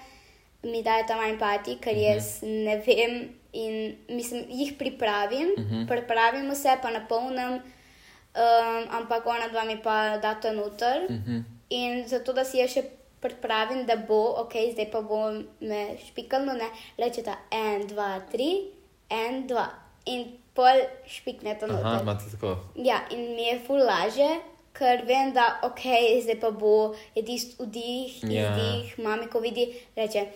mi dajo tam empati, ker jaz ne vem. In mislim, jih pripravim, uh -huh. pripravimo se, pa napolnim, um, ampak ona dva mi pa data noter. Uh -huh. In zato, da si jaz še pripravim, da bo, ok, zdaj pa bo me špikalo, ne, rečeta en, dva, tri, en, dva. In pol špiknete noter. Aha, imate tako. Ja, in mi je ful laže, ker vem, da ok, zdaj pa bo je tisti vdih, Ja. izdih, mami, ko vidi, reče.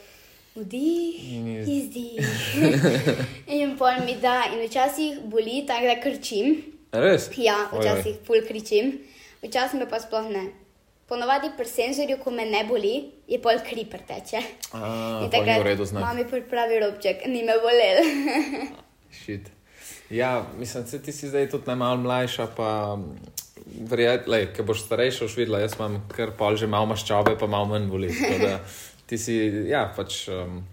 Vdih, In iz- izdih. in pol mi da, in včasih boli, tako da krčim. Res? Ja, Ojoj. včasih ful kričim, včasih me pa sploh ne. Ponavadi pri senzorju, ko me ne boli, je pol kri preteče. A, In pol ni takrat v redu znak. Mami pripravi robček, ni me bolel. Shit. Ja, mislim, da ti si zdaj tudi malo mlajša, pa verjetno, ker boš starejša, už videla, jaz imam kar pol že malo maščobe, pa malo manj boli. Tako da Ti si, ja, pač um,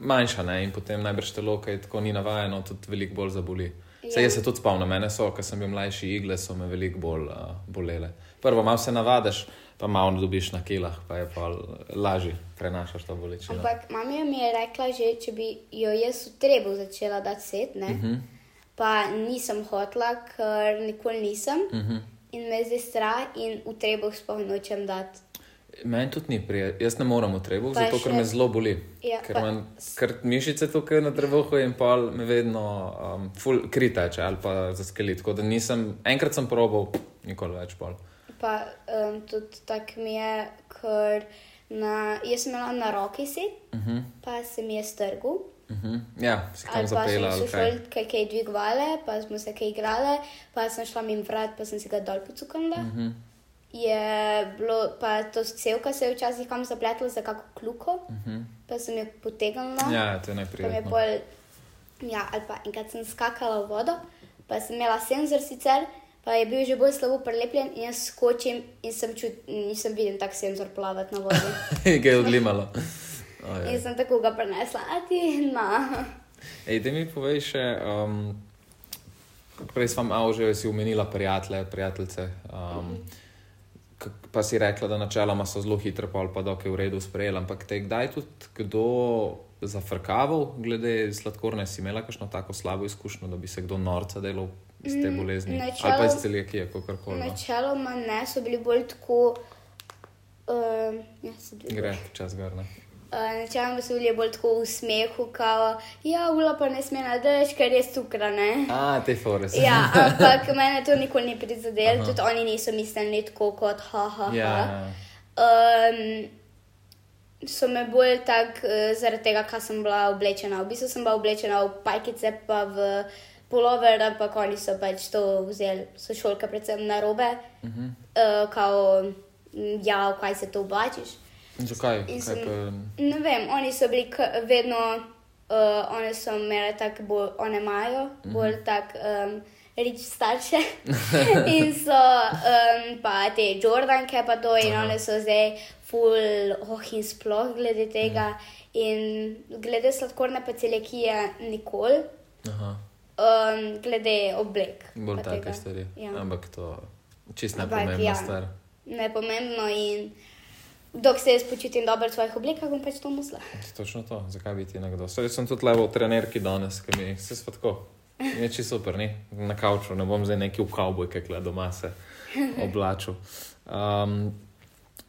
manjša ne? in potem najbrž telo, ki je tako ni navajeno, tudi veliko bolj zaboli. Saj Ja. jaz se tudi spomnim, mene so, ko sem bil mlajši, igle so me veliko bolj uh, bolele. Prvo malo se navadiš, pa malo dobiš na kilah, pa je pa lažje prenašaš to bolečino. Ampak mama mi je rekla, že če bi jo jaz v trebu začela dati set, ne? Uh Mhm. -huh. pa nisem hotla, ker nikoli nisem. Uh Mhm. -huh. In me je zdaj strah in v trebu sploh nočem dati. Meni tudi ni prijetno, jaz ne morem v trebuh, Pa zato še- ker me zelo boli. Ja, ker pa- imam kar mišice tukaj na trebuhu in pol me vedno um, ful kri teče ali pa za skelet. Tako da nisem, enkrat sem probal, nikoli več pol. Pa um, tudi tako mi je, ker na, jaz sem imela na roki set, uh Mhm. -huh. pa se mi je strgal. Uh -huh. Ja, si kam Ali pa zapela smo se kaj. kaj, kaj dvigovali, pa smo se kaj igrali, pa sem šla mimo vrat, pa sem si ga dol pocukala. Uh Mhm. -huh. Je bilo, pa to celka se je včasih kam zapletla za kako kluko, uh -huh. pa sem jo potegnila. Mhm. Ja, to je je neprijetno. pol, ja, ali pa enkrat sem skakala v vodo, pa sem imela senzor sicer, pa je bil že bolj slabo prelepljen in jaz skočim in sem čut, nisem videl tak senzor plavati na vodi. Ga je odlimalo. Ojej. in sem tako ga prenesla, a ti na. Ej, da mi povej še, um, prej sem že si umenila prijatelje, prijateljice. Um, k- pa si rekla, da načeloma so zelo hitro, pol pa dok je v redu sprejela. Ampak te kdaj tudi kdo zafrkaval glede sladkorne, si imela kakšno tako slabo izkušnjo, da bi se kdo norca delal iz te bolezni? Ali pa iz celijakije, kakorkoli. no. Načeloma ne, so bili bolj tako. Uh, ja. Gre čas gor. ne? Načeloma so bili bolj tako v smehu, kao, ja, ula pa ne sme nadrž, ker je cukra, ne. A, te fore. Ja, ampak mene to nikoli ni prizadelo, tudi oni niso mislili tako kot ha, ha, ha. Ja, Um, so me bolj tako uh, zaradi tega, kaj sem bila oblečena. V bistvu sem bila oblečena v pajkice, pa v polover, ampak oni so pač to vzeli, so šolka predvsem na robe, uh -huh. uh, kao, ja, v kaj se to oblačiš. In zakaj? In sem- pa, Ne vem, oni so bili vedno, uh, one so imele tako bolj, one imajo bolj tak um, reč starše. in so um, pa te Jordanke, pa to, in Aha. one so zdaj full, oh, in sploh glede tega. In glede sladkorne pa celekije, nikoli, um, glede oblek. bolj take tega. stvari. Ja. Ampak to čist Ampak nepomembna ja. stvar. Nepomembno in dok se jaz počutim dobro v svojih oblekah, bom pač to nosila. Točno to, zakaj bi ti nekdo. Saj sem tudi levo trenerki danes, ki mi se svatko. Je čisto super, ni? na kavču, ne bom zdaj neki v kavbojke, kle doma se oblačil. Um,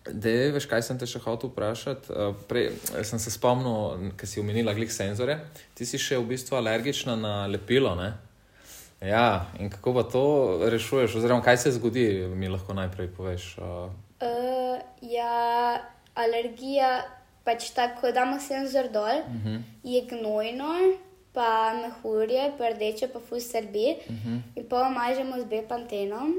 Dej, veš, kaj sem te še hotel vprašati? Uh, Prej sem se spomnil, ker si omenila glih senzore. Ti si še v bistvu alergična na lepilo, ne? Ja, in kako pa to rešuješ, oziroma kaj se zgodi, mi lahko najprej poveš. Uh, Uh, ja, alergija, pač tako, ko damo senzor dol, uh Mhm. -huh. je gnojno, pa mehurje, pa rdeče, pa fus srbi. Uh Mhm. -huh. In pa mažemo z bepantenom.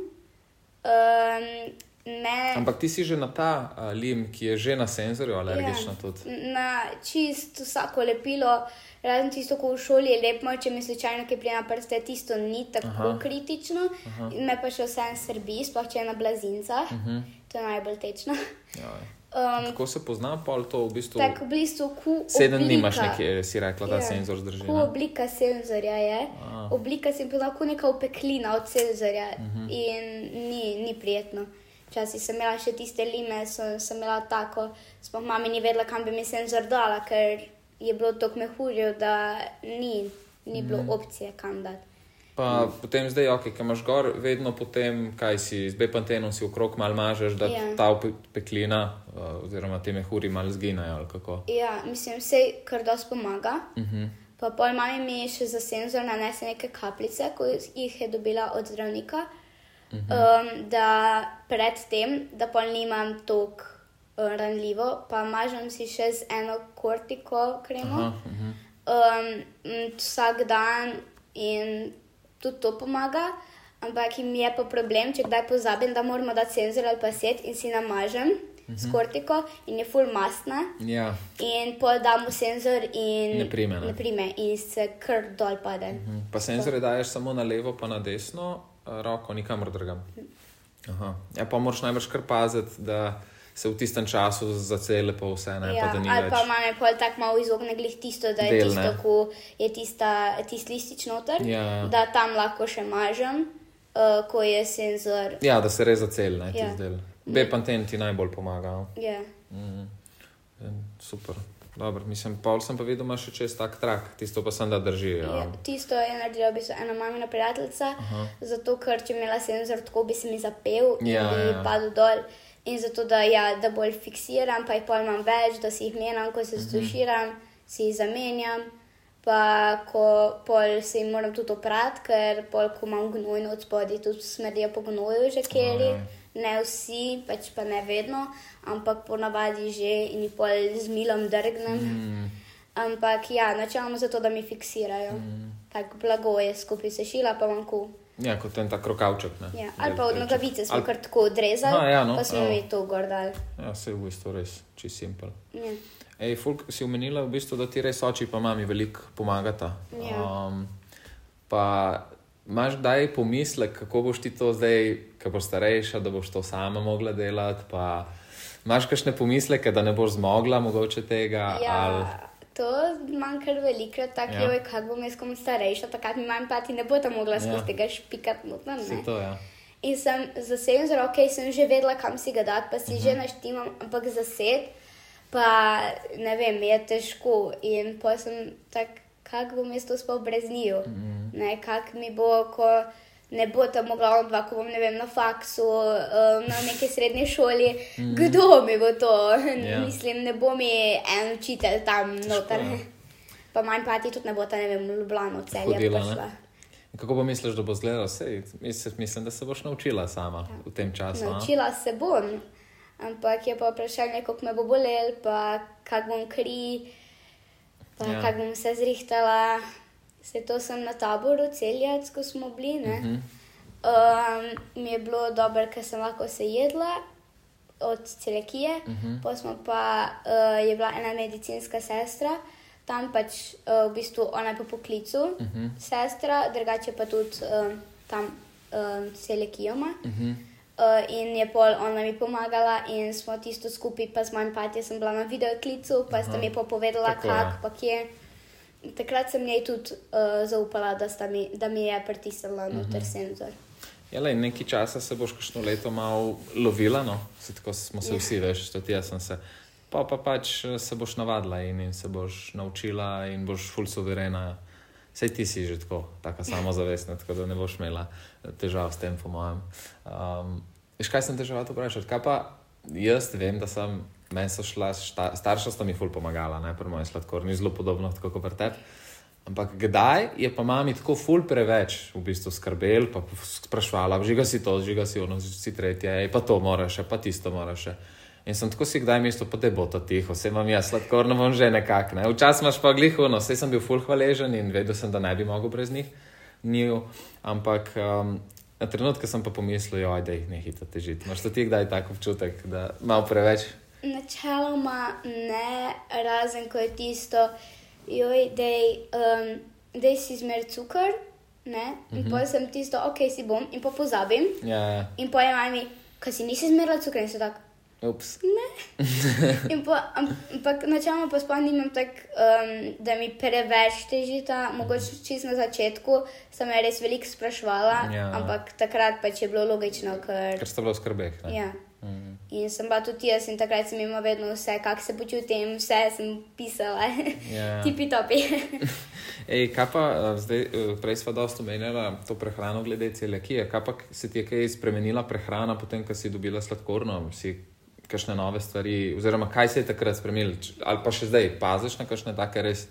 Um, ne, ampak ti si že na ta uh, lim, ki je že na senzorju alergična Ja, tudi. Na čist vsako lepilo, razen tisto, ko v šoli je lepo, če mi slučajno kaj prije na prste, tisto ni tako Aha. Kritično. Aha. Me pa še vse en srbi, sploh če je na blazincah. Uh Mhm. -huh. To je najbolj tečno. Um, Tako se pozna, pol to v bistvu. tako v bistvu, ko Sedem dni imaš nekje, si rekla, da Ja. senzor zdrži. Ko ne? oblika senzorja je, A. oblika se je lahko neka opeklina od senzorja uh Mhm. -huh. in ni, ni prijetno. Včasih sem imela še tiste lime, so, sem imela tako, sploh mami ni vedela, kam bi mi senzor dala, ker je bilo tako mehurjo, da ni, ni bilo Mhm. opcije, kam dati. Pa potem zdaj, ok, ki imaš gor, vedno potem, kaj si z bepantenom si okrog mal mažeš, da Ja. ta peklina uh, oziroma te mehuri mal zginejo ali kako. Ja, mislim, vse kar dosti pomaga. Uh -huh. Pa pol mami mi je še za senzor nanese neke kapljice, ko jih je dobila od zdravnika, uh -huh. um, da predtem, da pol nimam tako uh, ranljivo, pa mažem si še z eno kortiko kremo uh -huh. um, vsak dan in tudi to pomaga. Ampak jim je pa problem, če kdaj pozabim, da moramo dati senzor ali pa set in si namažem uh -huh. s kortiko in je full mastna. Ja, In pol damo senzor in Ne prime, ne? ne prime in se kar dol pade. mhm. pa senzore daješ samo na levo, pa na desno uh, roko, nikamor drugam. Aha. Ja, pa moraš najbrž kar paziti, da se v tistem času zacele pa vse, ne, Ja, pa da ni ali več. pa imamo pol tako malo izogne glih tisto, da je Del, tisto, ne? ko je tista, tisti listič noter, Ja. da tam lahko še mažem, uh, ko je senzor. Ja, da se res zaceli, ne, Ja. tisti del. Bepanten ti najbolj pomaga. Ja. Mhm. Ja, Super. Dobro, mislim, pol sem pa videl, da imaš še čez tak trak, tisto pa sem da drži. Ja. Ja, tisto je naredila v bistvu ena mamina prijateljica, zato ker če bi imela senzor, tako bi se mi zapel in Ja, bi ja. padel dol. In zato, da, ja, da bolj fiksiram, pa jih pol imam več, da si jih menjam, ko Mhm. se stuširam, si jih zamenjam. Pa ko pol se jim moram tudi oprati, ker pol, ko imam gnojno od spodaj, tudi smrdijo po gnoju že kjeri. Aj. Ne vsi, pač pa ne vedno, ampak ponavadi že in jih pol z milom drgnem. Mm. Ampak ja, načeloma zato, da mi fiksirajo. Mm. Tako blago je skupaj sešila, pa imam ku. ja, kot en tak rokavček. Ne? Ja. Ali pa od nogavice smo Ali- kar tako odrezali, Aha, ja, no, pa smo mi to gor dali. Ja, se je v bistvu res, čist simpel. Ja. Ej, Fulk, si omenila, v bistvu, da ti res oči pa mami veliko pomagata. Ja. Um, pa imaš kdaj pomislek, kako boš ti to zdaj, ko boš starejša, da boš to sama mogla delati? Pa imaš kakšne pomisleke, da ne boš zmogla mogoče tega? ja, Ali... to imam kar velikrat, tako Ja. je, kako bom jaz komu starejša, takrat mi manj pa ti ne bo tam mogla skozi Ja. tega špikati ne. to, ja. In sem za senzor, ok, sem že vedela, kam si ga dati, pa si uh -huh. že naštimam, ampak za set, pa ne vem, je težko. In pa sem tak, kako bom jaz to spal brez njiju. Uh -huh. Ne, kak mi bo, ko ne bo tam mogla on dva, ko bom vem, na faksu, uh, na neki srednji šoli, uh -huh. kdo mi bo to? Ja. Mislim, ne bo mi en učitelj tam noter. ja. Pa manj pa ti tudi ne bo ta, ne vem, v Ljubljano celje prišla. Kako pa misliš, da bo izgledalo? Sej, mislim, da se boš naučila sama v tem času. a? Naučila se bom, ampak je pa vprašanje, kako me bo bolel, pa kako bom kri, pa Ja. ja. kako bom se zrihtala. Se to sem na taboru, celjec, ko smo bili. Uh Mhm. -huh. um, mi je bilo dobro, ker sem lahko se jedla od celekije. Uh. -huh. Pa smo pa, uh, je bila ena medicinska sestra. Tam pač uh, v bistvu ona je po poklicu uh Mhm. -huh. sestra, drugače pa tudi uh, tam um, selekijoma. Uh -huh. Uh, in je pol ona mi pomagala, in smo tisto skupaj, pa z manj pati, sem bila na videoklicu, pa sta mi povedala, Tako, ja. kako, pa kje. In Takrat sem njej tudi uh, zaupala, da, mi, da mi je pritisnila noter senzor. Jele, nekaj časa se boš kakšno leto malo lovila, no? se, tako smo se vsi, veš, tudi jaz sem se. Pa pa pač eh, se boš navadila in, in se boš naučila in boš ful suverena. Sej ti si že tako, tako samozavestna, tako da ne boš imela eh, težav s tem, po mojem. Um, veš, kaj sem težava to vprašati? Kaj pa jaz vem, da sem, meni so šla, starša sta mi ful pomagala, ne, pri mojem sladkorni, zelo podobno tako kot pri tebi. Ampak kdaj je pa mami tako ful preveč v bistvu skrbel, pa sprašvala, žiga si to, žiga si ono, si tretje, ej, pa to moraš, pa tisto moraš. In sem tako si kdaj mislil, te bo to tiho, vse imam jaz, sladkorno bom že nekako. Ne. Včasih imaš pa glihuno, vse sem bil ful hvaležen in vedel sem, da ne bi mogel brez njih. Njiju. Ampak um, na trenutke sem pa pomislil, da jih ne hitro težiti. Imaš tudi ti kdaj tak občutek, da malo preveč? Načeloma ne, razen ko je tisto, joj, dej, um, dej si zmer cukor, ne, in mm -hmm. pa sem tisto, ok, si bom, in pa pozabim. Ja, ja. In pa je mami, kaj si nisi zmerila cukor, in se tako. Ups. Ne. In pa, am- ampak načeloma pa sploh nimam tako, um, da mi preveč težita. Mogoče čisto na začetku sem res veliko sprašvala, Ja. ampak takrat pač je bilo logično, ker. Ker sta bila v skrbeh. ne? Ja. Mhm. In sem pa tudi jaz, in takrat sem imela vedno vse, kako se počutim, vse sem pisala, Ja. tipi topi. Ej, kaj pa zdaj, eh, prej smo dosta omenjali to prehrano glede celiakije. Kaj pa se ti je kaj spremenila prehrana, potem, ko si dobila sladkorno, si kakšne nove stvari, oziroma kaj se je takrat spremenilo, ali pa še zdaj paziš na kakšne take res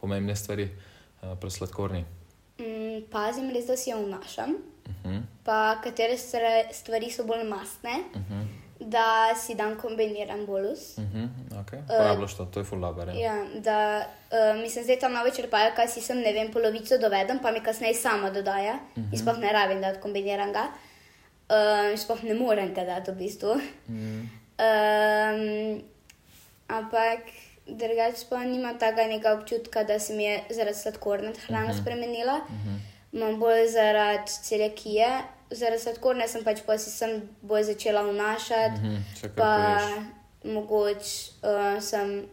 pomembne stvari uh, pri sladkorni. Mm, pazim res, da si jo vnašam, Uh -huh, pa katere stvari so bolj mastne, uh -huh, da si dan kombiniran bolus. uh -huh, okay. Porabljaš to, to je dobro. Ja. Ja, da uh, mislim, da je ta nova črpalka, si sem ne vem, polovico dovedem, pa mi kasneje sama dodaja. Uh -huh. In sploh ne rabim dati kombiniranega. Uh, sploh ne morem ga dati v bistvu. Mm, Um, ampak drugače pa nima tega nekega občutka, da se mi je zaradi sladkorne hrane uh -huh. spremenila. Uh -huh. Imam bolj zaradi celiakije, zaradi sladkorne sem pač pa si sem bolj začela vnašati. mhm, vse, kar Pa mogoče uh, sem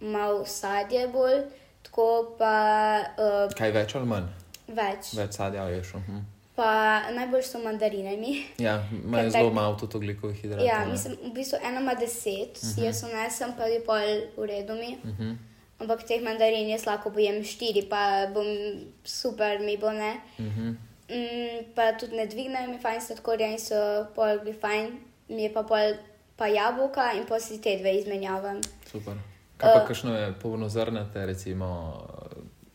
mal sadje bolj, tako pa uh, Kaj več ali manj? več. Več sadja ješ. Uh -huh. Pa najbolj so mandarine mi. Ja, imajo zelo tak- malo tudi oglikovih hidratov. Ja, ne. mislim, v bistvu ena ima deset, uh -huh. jaz unesem, pa je pol v redu mi. Uh Mhm. -huh. Ampak teh mandarin jaz lahko pojem štiri, pa bom super, mi bo ne. Uh Mhm. -huh. mm, pa tudi ne dvignejo mi fajn sladkorja in so pol bi fajn, mi je pa pol pa jabolka in pa si te dve izmenjavam. Super. Kaj pa, Eh. kakšno je polnozrnate, recimo,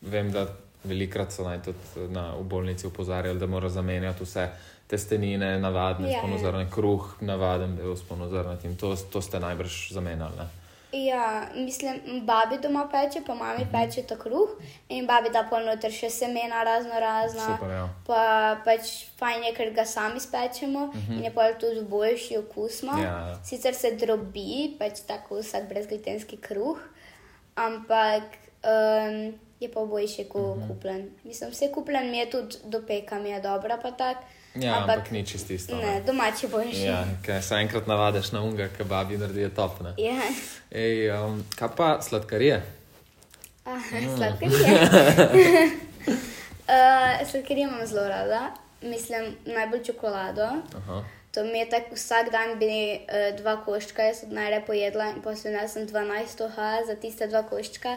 vem, da velikrat so naj tudi na, v bolnici upozarjali, da mora zamenjati vse testenine, navadne, Ja, ja, ja. sponozrne, kruh, navaden del sponozrnat in to, to ste najbrž zamenjali. Ne? Ja, mislim, babi doma peče, pa mami uh -huh. peče ta kruh in babi da pol noter še semena razno razna. Super, ja. Pa pač fajn je, ker ga sami spečemo uh -huh. in je pol tudi boljši okus. Ja, ja. Sicer se drobi, pač tako vsak brezglutenski kruh, ampak um, je pa boljši kot uh -huh. kupljen. Mislim, vse kupljen mi je tudi do peka, mi je dobro, pa tak. Ja, ampak, ampak ni čisto isto. Ne, domači boljši. Ja, kaj se enkrat navadiš na unga, ki babi naredijo top. Ne? Ja. Ej, um, kaj pa sladkarije? Ah, Mm. Sladkarije. uh, sladkarije imam zelo rada, mislim najbolj čokolado. Aha. To mi je tako vsak dan bi uh, dva koščka, jaz sem najraje pojedla in potem nesem 12 oha za tiste dva koščka.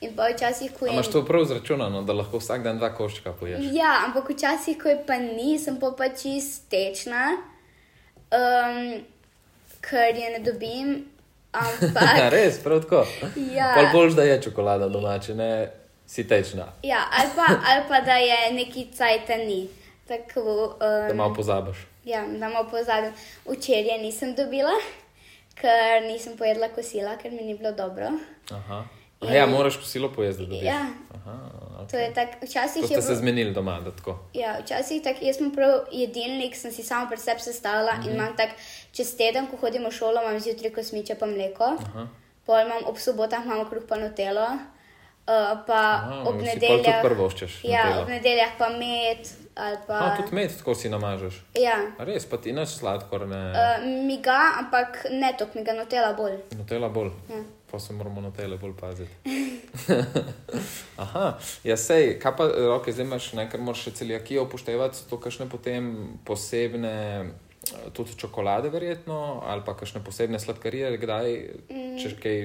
In pa včasih, ko je. Imaš to prav zračunano, da lahko vsak dan dva koščka poješ? Ja, ampak včasih, ko je pa ni, sem pa pač čist tečna, um, ker je ne dobim. Ampak, Res, prav tako. Ja. Pol boljš, da je čokolada domača, ne si tečna, ja, ali, pa, ali pa da je neki cajt ni. Tako, da um, malo pozabiš. Ja, da malo pozabim. Včeraj nisem dobila, ker nisem pojedla kosila, ker mi ni bilo dobro. Aha. A ja, moraš kosilo pojesti, da dobiš. Ja. Aha, To okay. je tako, včasih To ste se bilo. zmenili doma, da tako. Ja, včasih tako, jaz sem prav jedilnik, sem si samo pri sebi sestavila mm -hmm. in imam tako, čez teden, ko hodim v šolo, imam zjutraj kosmiče pa mleko. Aha. Pol imam ob sobotah imam kruh pa notelo. Uh, pa A, ob nedeljah. prvoščeš Ja, Nutello. ob nedeljah pa med. Pa, A, tudi med, tako si namažeš. ja. A res, pa ti naš sladkor, ne. Uh, mi ga, ampak ne toliko, mi ga notela bolj. Nutella bolj. Ja. Pa se moramo na tele bolj paziti. Aha, ja, sej, kaj pa roke zdaj imaš, ne, ker moraš še celijakijo upoštevati, so to kakšne potem posebne, eh, tudi čokolade verjetno, ali pa kakšne posebne sladkarije, kdaj, Mm. če kaj.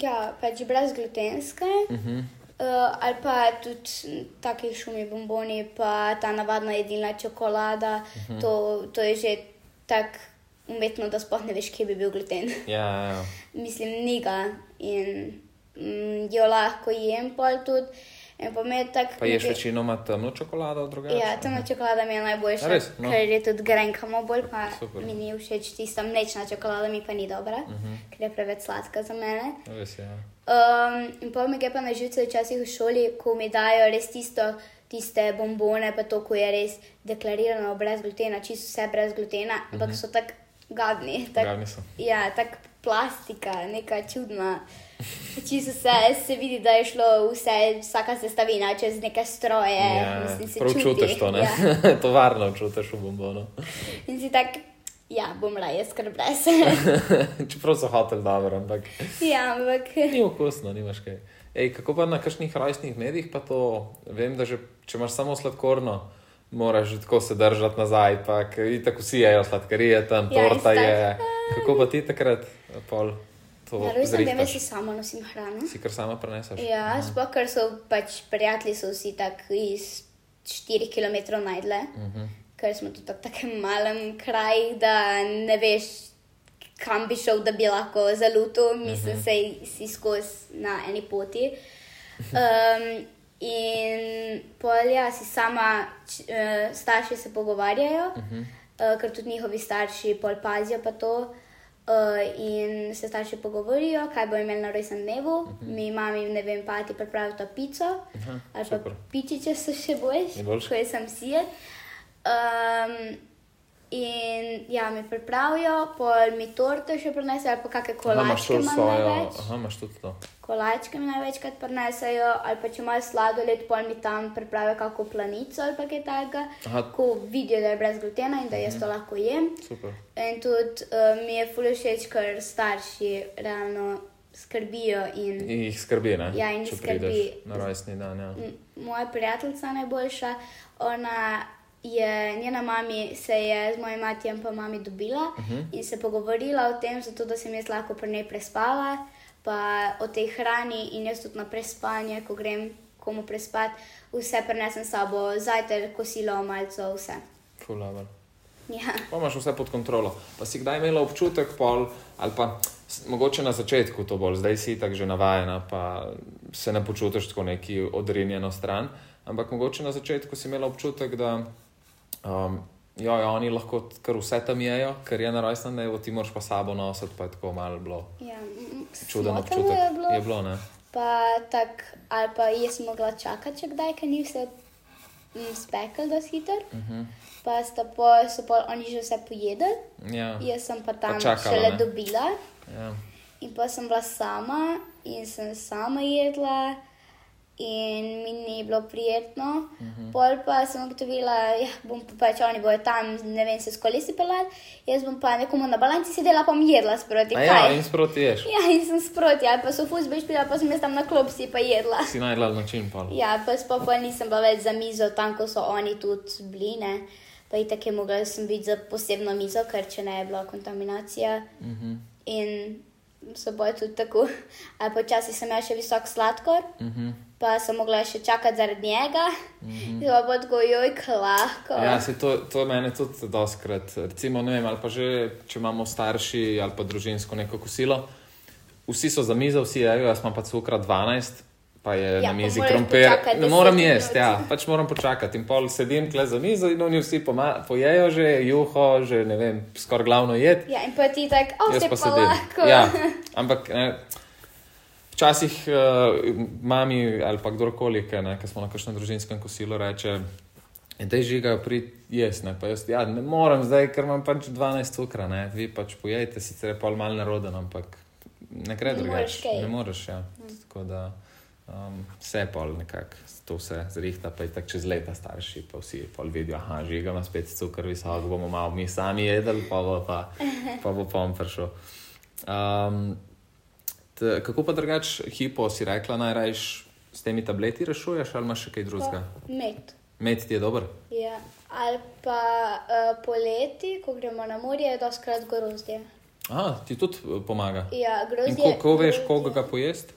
Ja, pač brezglutenske. Uh -huh. Uh, ali pa tudi taki šumi bomboni, pa ta navadna jedilna čokolada. Uh Mhm. -huh. to, to je že tako umetno, da sploh ne veš, kje bi bil gluten. Ja, ja, ja. Mislim, ni ga in mm, jo lahko jem pol tudi. In pa me tako. Pa ješ večinoma temno čokolado, drugače? Ja, temna čokolada mi je najboljša, A res? No. ker je tudi grenkamo bolj, pa Super. mi ni všeč tista mlečna čokolada, mi pa ni dobra, uh Mhm. -huh. ker je preveč sladka za mene. Res je. Ja. Um, in pa mi gre pa na živce včasih v šoli, ko mi dajo res tisto, tiste bombone, pa to, ko je res deklarirano brez glutena, čisto vse brez glutena, ampak uh -huh. so tako gadni. Tak, Gadni so. Ja, tako plastika, neka čudna. Čisto se, se vidi, da je šlo vse, vsaka sestavina čez neke stroje. Ja, mislim, prav čuti. čutiš to, ne? Ja. Tovarno čutiš v bombonu. In si tak, ja, bom raje skrb brez. Čeprav so hotel dobro, ampak ja, ampak. ni okusno, nimaš kaj. Ej, kako pa na kakšnih rojstnih medijih pa to, vem, da že, če imaš samo sladkorno, moraš že tako se držati nazaj, pa tako vsi jejo sladkarije, tam Ja, torta je. Kako pa ti takrat, pol, Na rojstnem dnevu zrihtaš? si samo nosim hrano. Si kar sama preneseš? Ja, sploh ker so pač prijatelji so vsi tako iz 4 km najdle, uh. -huh. ker smo tu tako takem malem kraju, da ne veš, kam bi šel, da bi lahko zalutil, mislim, uh -huh. se si skozi na eni poti. Um, in polja si sama, č, uh, starši se pogovarjajo, uh -huh. uh, ker tudi njihovi starši pol pazijo pa to. Uh, in se starši pogovorijo, kaj bo imel na rojstnem dnevu. Uh -huh. Mi, mami, ne vem, pa ti pripravijo to pico, uh -huh, ali pa pičiče so še boljši, Je boljše? ko je sem sijet. Um, in ja, mi pripravijo, pol mi torte še prinesejo, ali pa kakšne Aha, imaš kolačke to imam svojo, aha, imaš tudi to. Kolačke mi največkrat prinesejo, ali pa če imajo sladoled, pol mi tam pripravijo kako planico ali pa kaj takega, Aha. ko vidijo, da je brez glutena in da jaz to lahko jem. Super. In tudi uh, mi je fully všeč, ker starši realno skrbijo in In jih skrbi, ne? Ja, in jih skrbi. na rojstni dan, ja. Moja prijateljica najboljša, ona je, njena mami se je z mojim matijem pa mami dobila uh -huh. in se pogovorila o tem, zato da sem jaz lahko pri njej prespala, pa o tej hrani in jaz tudi na prespanje, ko grem komu prespat, vse prenesem s sabo, zajtrk, kosilo, malco, vse. Fulaver. Ja. Pa imaš vse pod kontrolo. Pa si kdaj imela občutek, pol, ali pa mogoče na začetku to bolj, zdaj si tako že navajena, pa se ne počutiš tako neki odrinjeno stran. Ampak mogoče na začetku si imela občutek, da um, jo, jo, oni lahko kar vse tam jejo, ker je na rojstnem dnevu, ti moraš pa sabo nositi, pa je tako malo bilo Ja, m- čuden občutek. Je bilo. Je bilo, ne? Pa tak, ali pa jaz mogla čakati, če kdaj, ker ni vse mm, spekel, da si hiter. Uh Mhm. -huh. Pa pol, so pol oni že vse pojedli, Ja. jaz sem pa tam Pa čakala, šele ne? dobila. ja. In pa sem bila sama in sem sama jedla. In mi ni bilo prijetno. Uh Mhm. -huh. Pol pa sem ugotovila, da bom pa pač oni bojo tam, ne vem, se s kolesi pelati, jaz bom pa nekomu na balanci sedela, pa bom jedla sproti. A ja, in sproti ješ. Ja, in sem sproti, ali pa so fuzbeš pila, pa sem jaz tam na klopsi pa jedla. Si najdla način, pa. Ja, pa sploh pol nisem bila več za mizo, tam ko so oni tudi bili, ne. Pa in tako je mogla sem biti za posebno mizo, ker če ne je bila kontaminacija. Mm -hmm. In so boj tudi tako. Ali pa včasih sem imela še visok sladkor, mm -hmm. Pa sem mogla še čakati zaradi njega. Mm -hmm. Zdaj pa tako, joj, lahko. Ja, se to, to mene tudi doskrat. Recimo, ne vem, ali pa že, če imamo starši ali pa družinsko neko kosilo, vsi so za mizo, vsi jejo, jaz imam pa cukra 12, pa je ja, na mizi krompir. Ne 10 morem minut. jesti, ja, pač moram počakati. In pol sedim tle za mizo in oni vsi poma- pojejo že juho, že ne vem, skoraj glavno jed. Ja, in pa ti tako, oh, Jaz se pa pa lahko. Ja, ampak ne, včasih uh, mami ali pa kdorkoli, ki smo na kakšnem družinskem kosilu, reče. In te žigajo pri jesne, pa jaz, ja, ne morem zdaj, ker imam pač 12 cukra, ne, vi pač pojejte, sicer je pol mal naroden, ampak ne gre Ne drugače. Ne moreš, ja. Tako da, Um, vse pol nekako, to vse zrihta, pa je tako čez leta starši, pa vsi pol vidijo, aha, že ga ima spet cukor visok, bomo malo mi sami jedli, pa bo pa, pa bo pom prišel. Um, kako pa drugač, hipo si rekla, najrajš s temi tableti rešuješ ali imaš še kaj drugega? Med. Med ti je dober? Ja. Ali pa uh, poleti, ko gremo na morje, je doskrat grozdje. Aha, ti tudi eh, pomaga. Ja, In grozdje. ko, ko veš, grozdje- koga ga pojesti?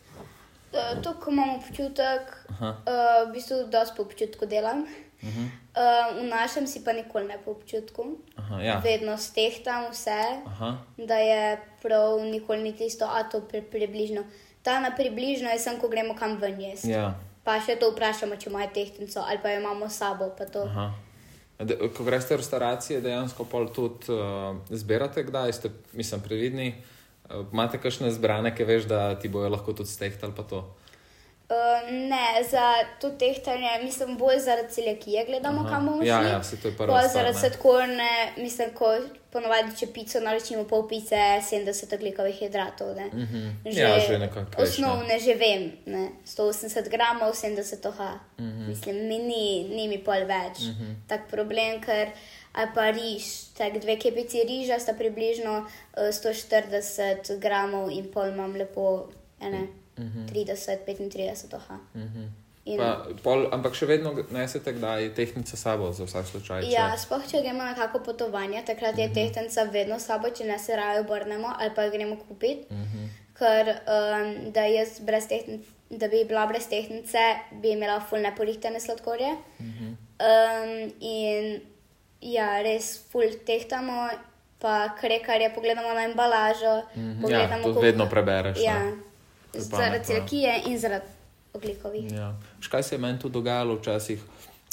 Eh, To, ko imam občutek, Aha. uh, v bistvu dosti po občutku delam. Uh -huh. uh, v našem si pa nikoli ne po občutku. Aha, ja. Vedno stehtam vse, Aha. da je prav, nikoli ni tisto, a to pri, približno. Ta na približno je sem, ko gremo kam ven jesti. ja. Pa še to vprašamo, če imajo tehtnico ali pa jo imamo sabo. De, ko greš v restauracije, dejansko pol tudi uh, zbirate, kdaj ste, mislim, previdni. Uh, imate kakšne zbrane, ki veš, da ti bojo lahko tudi stehtali pa to. Uh, ne, za to tehtanje, mislim, bolj zaradi celiakije gledamo, Aha. Kam bomo šli. Ja, ja, saj to je stvar, Zaradi ne. sladkorne, mislim, ko ponovadi, če pico naročimo pol pice, 70 oglikovih hidratov. Ne. Mhm. Ja, že nekako veš, ne. Osnovne že vem, ne. 180 gramov, 70 oha. Mhm. Mislim, mi ni, ni mi pol več. Tak problem, ker. Ali pa riž, tako dve kepici riža sta približno uh, 140 gramov in pol imam lepo, ene, Mhm. 30-35 oha. In, Pa, pol, ampak še vedno nesete, kdaj je tehnica s sabo za vsak slučaj. če- ja, sploh če gremo na kako potovanje, takrat je tehtnica vedno s sabo, če ne se raje obrnemo ali pa gremo kupiti. Ker um, da, jaz brez tehn- da bi bila brez tehnice, bi imela ful neporihtene sladkorje. Um, in ja, res ful tehtamo, pa kar je, pogledamo na embalažo. Ja, pogledamo, to koliko- vedno prebereš. Ja, ne. Zaradi celiakije in zaradi oglikovih. Ja. Veš, kaj se je meni tu dogajalo včasih?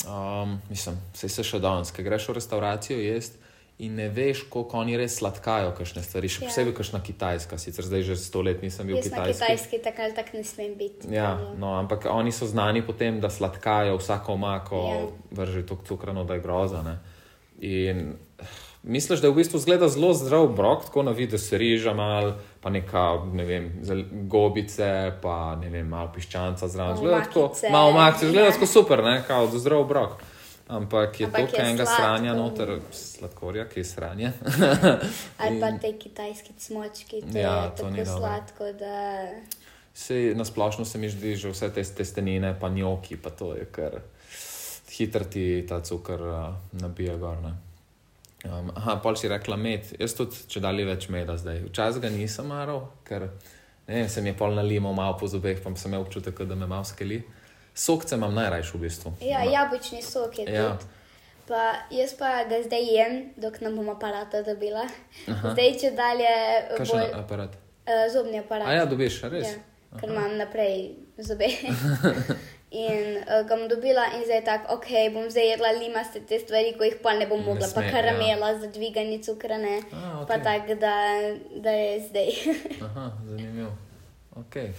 Um, mislim, se se še danes, ker greš v restauracijo jesti in ne veš, koliko oni res sladkajo, kakšne stvari, še Ja. posebej kakšna kitajska. Sicer zdaj že sto let nisem bil v Jaz na Kitajski. kitajski tako ali tako ne smem biti. Ja, no, ampak oni so znani po tem, da sladkajo vsako omako, Ja. vrže to cukrano, da je groza. Ne? In misliš, da je v bistvu zgleda zelo zdrav brok, tako na vidi se riža mal, pa neka, ne vem, gobice, pa ne vem, malo piščanca zraven. Malo Zgleda tako, malo makice, zgleda ja. tako super, ne, kao zdrav brok. Ampak je Ampak to je enega sranja noter, sladkorja, ki je sranje. Ali pa te kitajski cmočki, to Ja, je to tako sladko, da Sej na splošno se mi zdi, že vse te testenine, pa njoki, pa to je kar hitro ti ta cukor uh, nabija gor. ne. Um, aha, pol si rekla med. Jaz tudi, če dalje več meda zdaj. Včasih ga nisem maral, ker ne se mi je pol nalimal malo po zobeh, pa sem imel občutek, da me malo skeli. Sokce imam najrajši v bistvu. ja, jabolčni sok je Ja. tudi. Pa jaz pa ga zdaj jem, dok ne bom aparata dobila. Zdaj, če dalje Kakšen bolj aparat? uh, zobni aparat. A ja, dobiš, res. Ja, ker imam naprej zobe. in uh, ga bom dobila in zdaj tako, ok, bom zdaj jedla limaste te stvari, ko jih pa ne bom mogla, sme, pa ja. karamela za dviganje cukrane. A, Pa okej. tako, da, da je zdaj. Aha, zanimivo. Okay.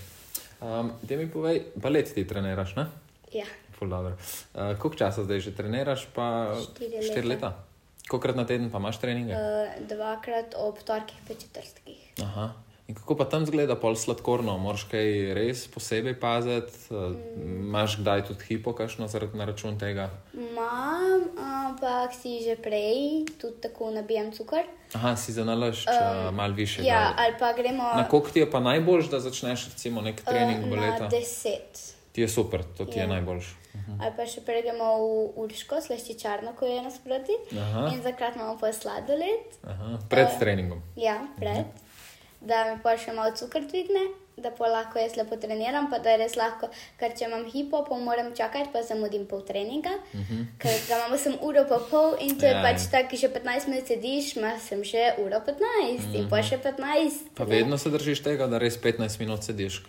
Um, da mi povej, balet ti treniraš, ne? ja. Uh, koliko časa zdaj že treniraš? Pa Štiri štiri leta. leta. Kolikrat na teden pa imaš treninge? Uh. Uh, dvakrat ob torkih, pa četrtkih. Aha. In kako pa tam zgleda pol sladkorno? Moraš kaj res posebej paziti? Uh, imaš kdaj tudi hipo, kakšno zaradi na račun tega? Imam, ampak si že prej tudi tako nabijam cukor. Aha, si za nalašč um, uh, malo više. Ja, ali pa gremo Na koliko ti je pa najboljš, da začneš recimo nek trening uh, baleta? deset. Ti je super, to ti je Ja. najboljš. Ali pa še prej gremo v Urško, slaščičarno, ko je nasproti. Aha. In zakrat imamo pa sladoled, Aha, pred Eh. treningom. ja, pred, da mi pa še malo cukor dvigne, da pa lahko jaz lepo treniram, pa da je res lahko, ker če imam hipo, pa moram čakati, pa zamudim pol treninga, uh -huh. ker ga imamo sem uro pa pol in to je Mhm. Ja, pač ja. tako, že 15 minut sediš, ima sem še uro 15 uh -huh. in pa še 15. Mhm. Pa ne. vedno se držiš tega, da res 15 minut sediš,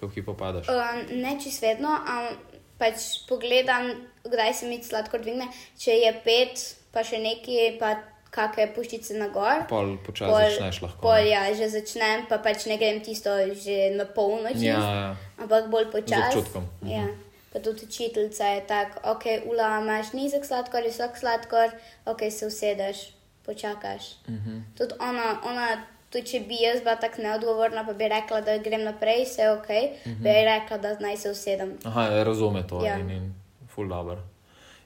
ko hipo padaš. Um, ne čist vedno, um, pač pogledam, kdaj se mi sladkor dvigne. Če je pet, pa še nekaj, pa kakšne puščice na gor. Pol počasi začneš lahko. Pol, ja, že začnem, pa pač ne grem tisto že na polnoč, Ja, ja. ampak bolj počasi. občutkom. Mhm. Ja. Pa tudi učiteljica je tako, ok, ula, imaš nizek sladkor, visok sladkor, ok, se usedeš, počakaš. Mhm. Tudi ona, ona tudi če bi jaz bila tako neodgovorna, pa bi rekla, da grem naprej, vse ok, uh -huh. bi rekla, da naj se usedem. Aha, ja, razume to Ja. in, in full dobro.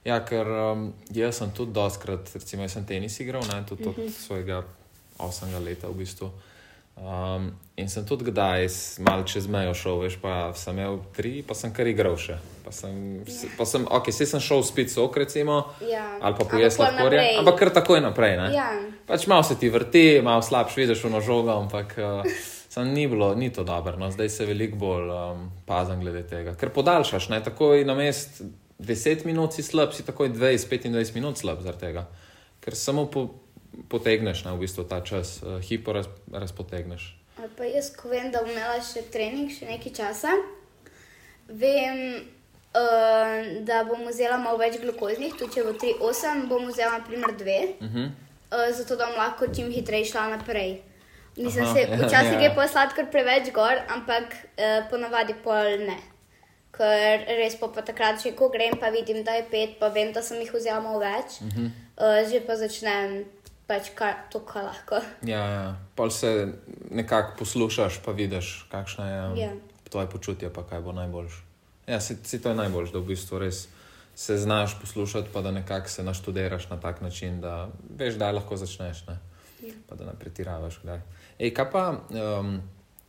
Ja, ker um, jaz sem tudi doskrat, recimo, jaz sem tenis igral, ne, tudi od Mhm. svojega osmega leta v bistvu. Um, in sem tudi kdaj malo čez mejo šel, veš, pa sem imel tri, pa sem kar igral še. Pa sem, s- pa sem, ok, se sem šel spet sok, recimo, Ja. ali pa pojes lahkorje, ampak kar takoj naprej, ne. Ja, Pač malo se ti vrti, malo slabš vidiš v nožogo, ampak uh, sem ni bilo, ni to dobro. No. Zdaj se veliko bolj um, pazim glede tega. Ker podaljšaš, ne takoj na mest 10 minut si slab, si takoj 20-25 minut slab zaradi tega. Ker samo po, potegneš na v bistvu ta čas, uh, hipo raz, razpotegneš. ali pa jaz, ko vem, da bom imela še trening, še nekaj časa, vem, uh, da bom vzela malo več glukoznih, tudi če bo 3-8, bom vzela naprimer 2, Uh -huh. uh, zato da bom lahko čim hitreje šla naprej. Mislim, Aha, se ja, včasih ja. je pa sladkor preveč gor, ampak uh, ponavadi pol ne. Ker res pa, pa takrat, že ko grem, pa vidim, da je pet, pa vem, da sem jih vzela malo več, uh -huh. uh, že pa začnem pač kar to, kar lahko. Ja, ja. Pol se nekako poslušaš, pa vidiš, kakšno je Ja. tvoje počutje, pa kaj bo najboljš. Ja, si, si to je najboljš, da v bistvu res se znaš poslušati, pa da nekako se naštudiraš na tak način, da veš, da lahko začneš, ne? Ja. pa da ne pretiravaš. Kdaj. Ej, kaj pa, um,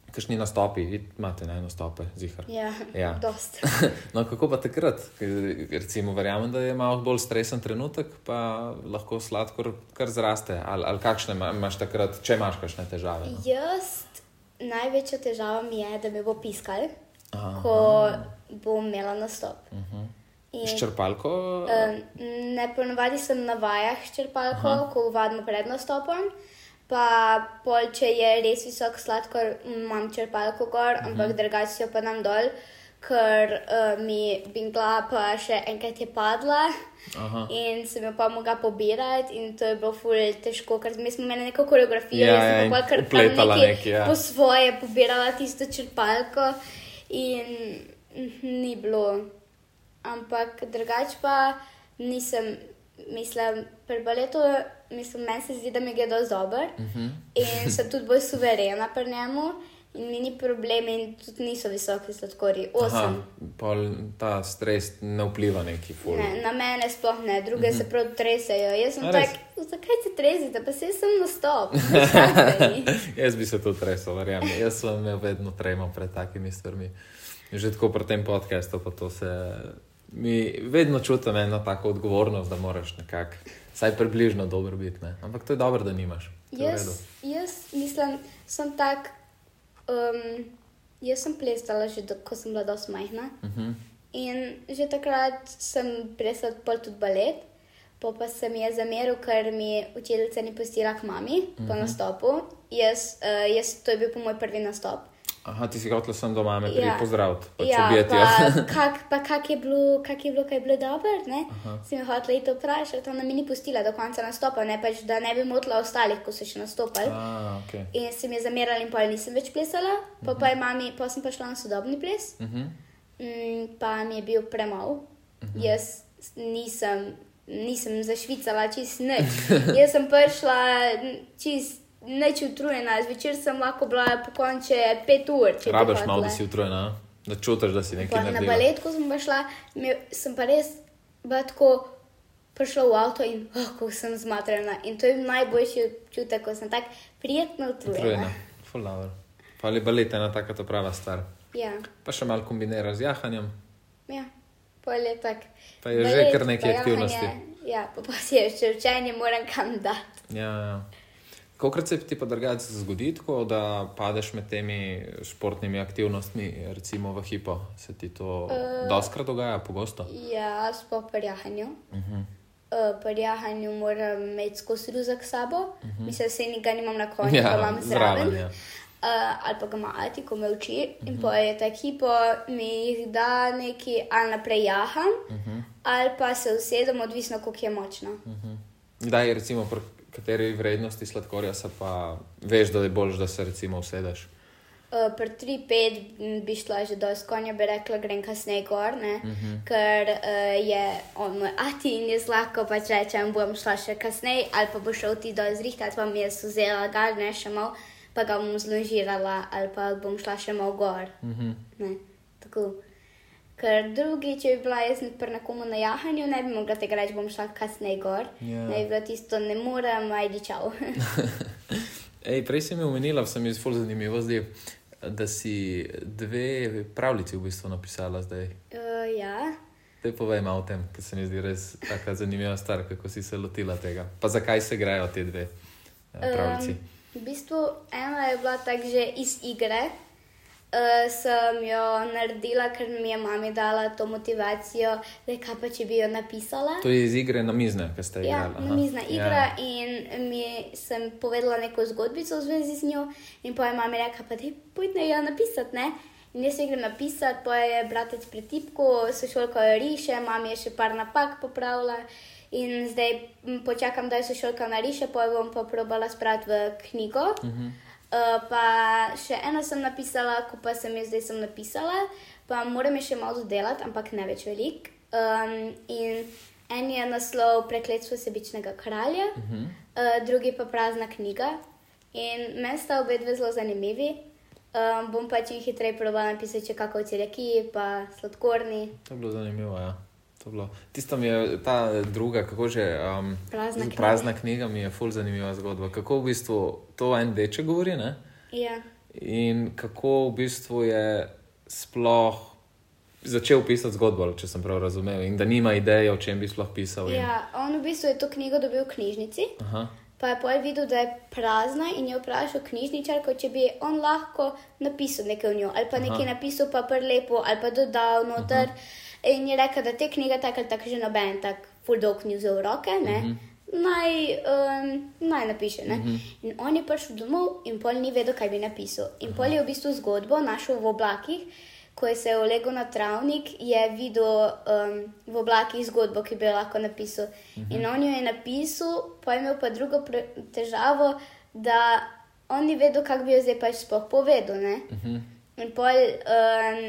kakšni nastopi, imate ne nastope, zihar. Ja, Ja. dost. No, kako pa takrat? Recimo, verjamem, da je malo bolj stresen trenutek, pa lahko sladkor kar zraste. Ali, ali kakšne ima- imaš takrat, če imaš kakšne težave? No? Jaz, največja težava mi je, da me bo piskal, Aha. ko bom imela nastop. Uh-huh. In, S črpalko? um, ne, ponovadi sem na vajah s črpalko, Aha. ko vadimo pred nastopom. Pa pol, če je res visok sladkor, imam črpalko gor, uh -huh. ampak drugače jo pa dam dol, ker uh, mi bingla pa še enkrat je padla. Aha. In sem jo pa mogla pobirati, in to je bilo ful težko, ker mi smo imeli neko koreografijo, Ja, jaz ja, sem in pa kar tam vpletala nekaj ja. po svoje pobirala tisto črpalko, in mm, ni bilo. Ampak drugače pa nisem, mislim, pri baletu, mislim, meni se zdi, da mi gre dosti dobro Uh -huh. in sem tudi bolj suverena pri njemu. In mi ni problem, in tudi niso visoki sladkorji. Aha, ta stres ne vpliva neki ful. Ne, na mene sploh ne, druge se prav tresajo. Jaz sem Mhm. Tak, zakaj se tresite, pa se sem na stop. Jaz bi se tudi tresel, verjamem. Jaz sem vedno tremo pred takimi stvarmi. Že tako pri tem podkastu, pa to se. Mi vedno čutim eno tako odgovornost, da moraš nekako, vsaj približno dobro biti. Ne? Ampak to je dobro, da nimaš. Jaz, jaz mislim, sem tak. Um, jaz sem plesala že, do, ko sem bila dosti majhna. Uh -huh. In že takrat sem plesala pol tudi balet. Po pa se mi je zameril, ker mi učiteljica ni pustila k mami po Mhm. nastopu. Jaz, uh, jaz, to je bil po moj prvi nastop. Aha, ti si hotel sem doma, me Ja. pridi pozdraviti, pač Ja, objeti. pa kak, pa kak je bilo, kak je bilo, kaj je bilo dobro, ne? Si me hotela iti vprašati, ona mi ni pustila do konca nastopa, ne pač, da ne bi motila ostalih, ko so še nastopali. Ah, okay. In se mi je zamerala in pol nisem več plesala, pa, pa, je mami, pa sem pa šla na sodobni ples, Uh -huh. mm, pa mi je bil premal. Jaz nisem, nisem zašvicala čist nič. Jaz sem prišla čist nič utrujena, zvečer sem lahko bila po konče pet ur. če bi Rabiš malo, da si utrujena, da čutiš, da si Pa nekaj na naredila. balet, ko sem pa šla, sem pa res bila tako prišla v avto in oh, kako sem zmatrana. In to je najboljši občutek, ko sem tako prijetno utrujena. Utrujena, dobro. Pa ali balet je ena taka ta prava stvar. Ja, Pa še malo kombinira z jahanjem. ja, pol je tak. Pa je že balet, kar nekaj pa aktivnosti. jahanje, Ja, pa pa si je še učenje, moram kam dati. Ja, ja. Kolikrat se ti pa drugače zgodi, tako, da padeš med temi športnimi aktivnostmi, recimo v hipo? Se ti to uh, doskrat dogaja, pogosto? Ja, sploh pri jahanju. Uh -huh. Uh, pri jahanju moram imeti skozi ruzak sabo, uh -huh. mislim, da se ga nimam na konju, Mhm. Ja, ga imam zraven. zraven, ja. Uh, ali pa ga ima Ati, ko me uči, uh -huh. in pa je ta hipo, mi jih da neki, ali naprej jaham, uh -huh. ali pa se usedem, odvisno, koliko je močno. Uh Uh -huh. Kdaj je recimo pri kateri vrednosti sladkorja se pa veš, da je bolj, da se recimo usedeš? Uh, pri 3-5 bi šla že do skonja, bi rekla, grem kasneje gor, ne? uh -huh. ker uh, je on moj ati in jaz lahko pač rečem, bom šla še kasneje, ali pa bo šel ti dol zrihtati, pa mi jaz vzela gal, ne še mal, pa ga bom zložirala ali pa bom šla še malo gor. Mhm. Ne, tako. Ker drugi, če bi bila jaz pri nekomu na jahanju, ne bi mogla tega reči, bom šla kasneje gor. Ja. Ne bi bilo tisto, ne morem, ajdi čau. Ej, prej si mi omenila, se mi je zelo zanimivo zdaj, da si dve pravljici v bistvu napisala zdaj. uh, ja. Te povej malo o tem, ker se mi zdi res tako zanimiva stvar, kako si se lotila tega. Pa zakaj se grejo te dve eh, pravljici? Um, v bistvu ena je bila tako že iz igre. Uh, sem jo naredila, ker mi je mama dala to motivacijo, da kaj pa če bi jo napisala. To je iz igre na mizne, ki ste Ja, igrali. aha. namizna igra Ja. in mi sem povedala neko zgodbico v zvezi z njo in pa je mama rekla, pa ti pojdne jo napisati, ne? In jaz jo grem napisati, pa je bratec pri tipku, sošolka jo riše, mama je še par napak popravila in zdaj počakam, da je sošolka nariše, pa jo bom pa probala spraviti v knjigo. Uh -huh. Uh, pa še eno sem napisala, ko pa sem jo zdaj sem napisala, pa moram jo še malo dodelati, ampak ne več velik. Um, in en je naslov Prekletstvo sebičnega kralja, uh -huh. uh, drugi pa prazna knjiga. In meni sta obe dve zelo zanimivi. Um, bom pa čim hitreje probala napisati, če kako celjaki, pa sladkorni. To je bilo zanimivo. Ja. To Bilo. Tisto mi je ta druga, kako že. Um, Prazna knjiga. prazna knjiga mi je ful zanimiva zgodba. Kako v bistvu to en deče govori, ne? Ja. In kako v bistvu je sploh začel pisati zgodbo, če sem prav razumel, in da nima ideje, o čem bi sploh pisal. In... ja, on v bistvu je to knjigo dobil v knjižnici. Aha, Pa je pol videl, da je prazna in je vprašal knjižničarko, če bi on lahko napisal nekaj v njo, ali pa nekaj Aha. napisal, pa prelepo, ali pa dodal noter. In je rekel, da te knjige tako ali tako že noben tak full dog ni vzel v roke, ne. Naj, um, naj napiše. Ne? In on je prišel domov in pol ni vedel, kaj bi napisal. In pol je v bistvu zgodbo našel v oblakih, ko je se ulegel na travnik, je videl um, v oblakih zgodbo, ki bi jo lahko napisal. In on jo je napisal, pa je imel pa drugo težavo, da on ni vedel, kako bi jo zdaj pač sploh povedal. Ne? In pol um,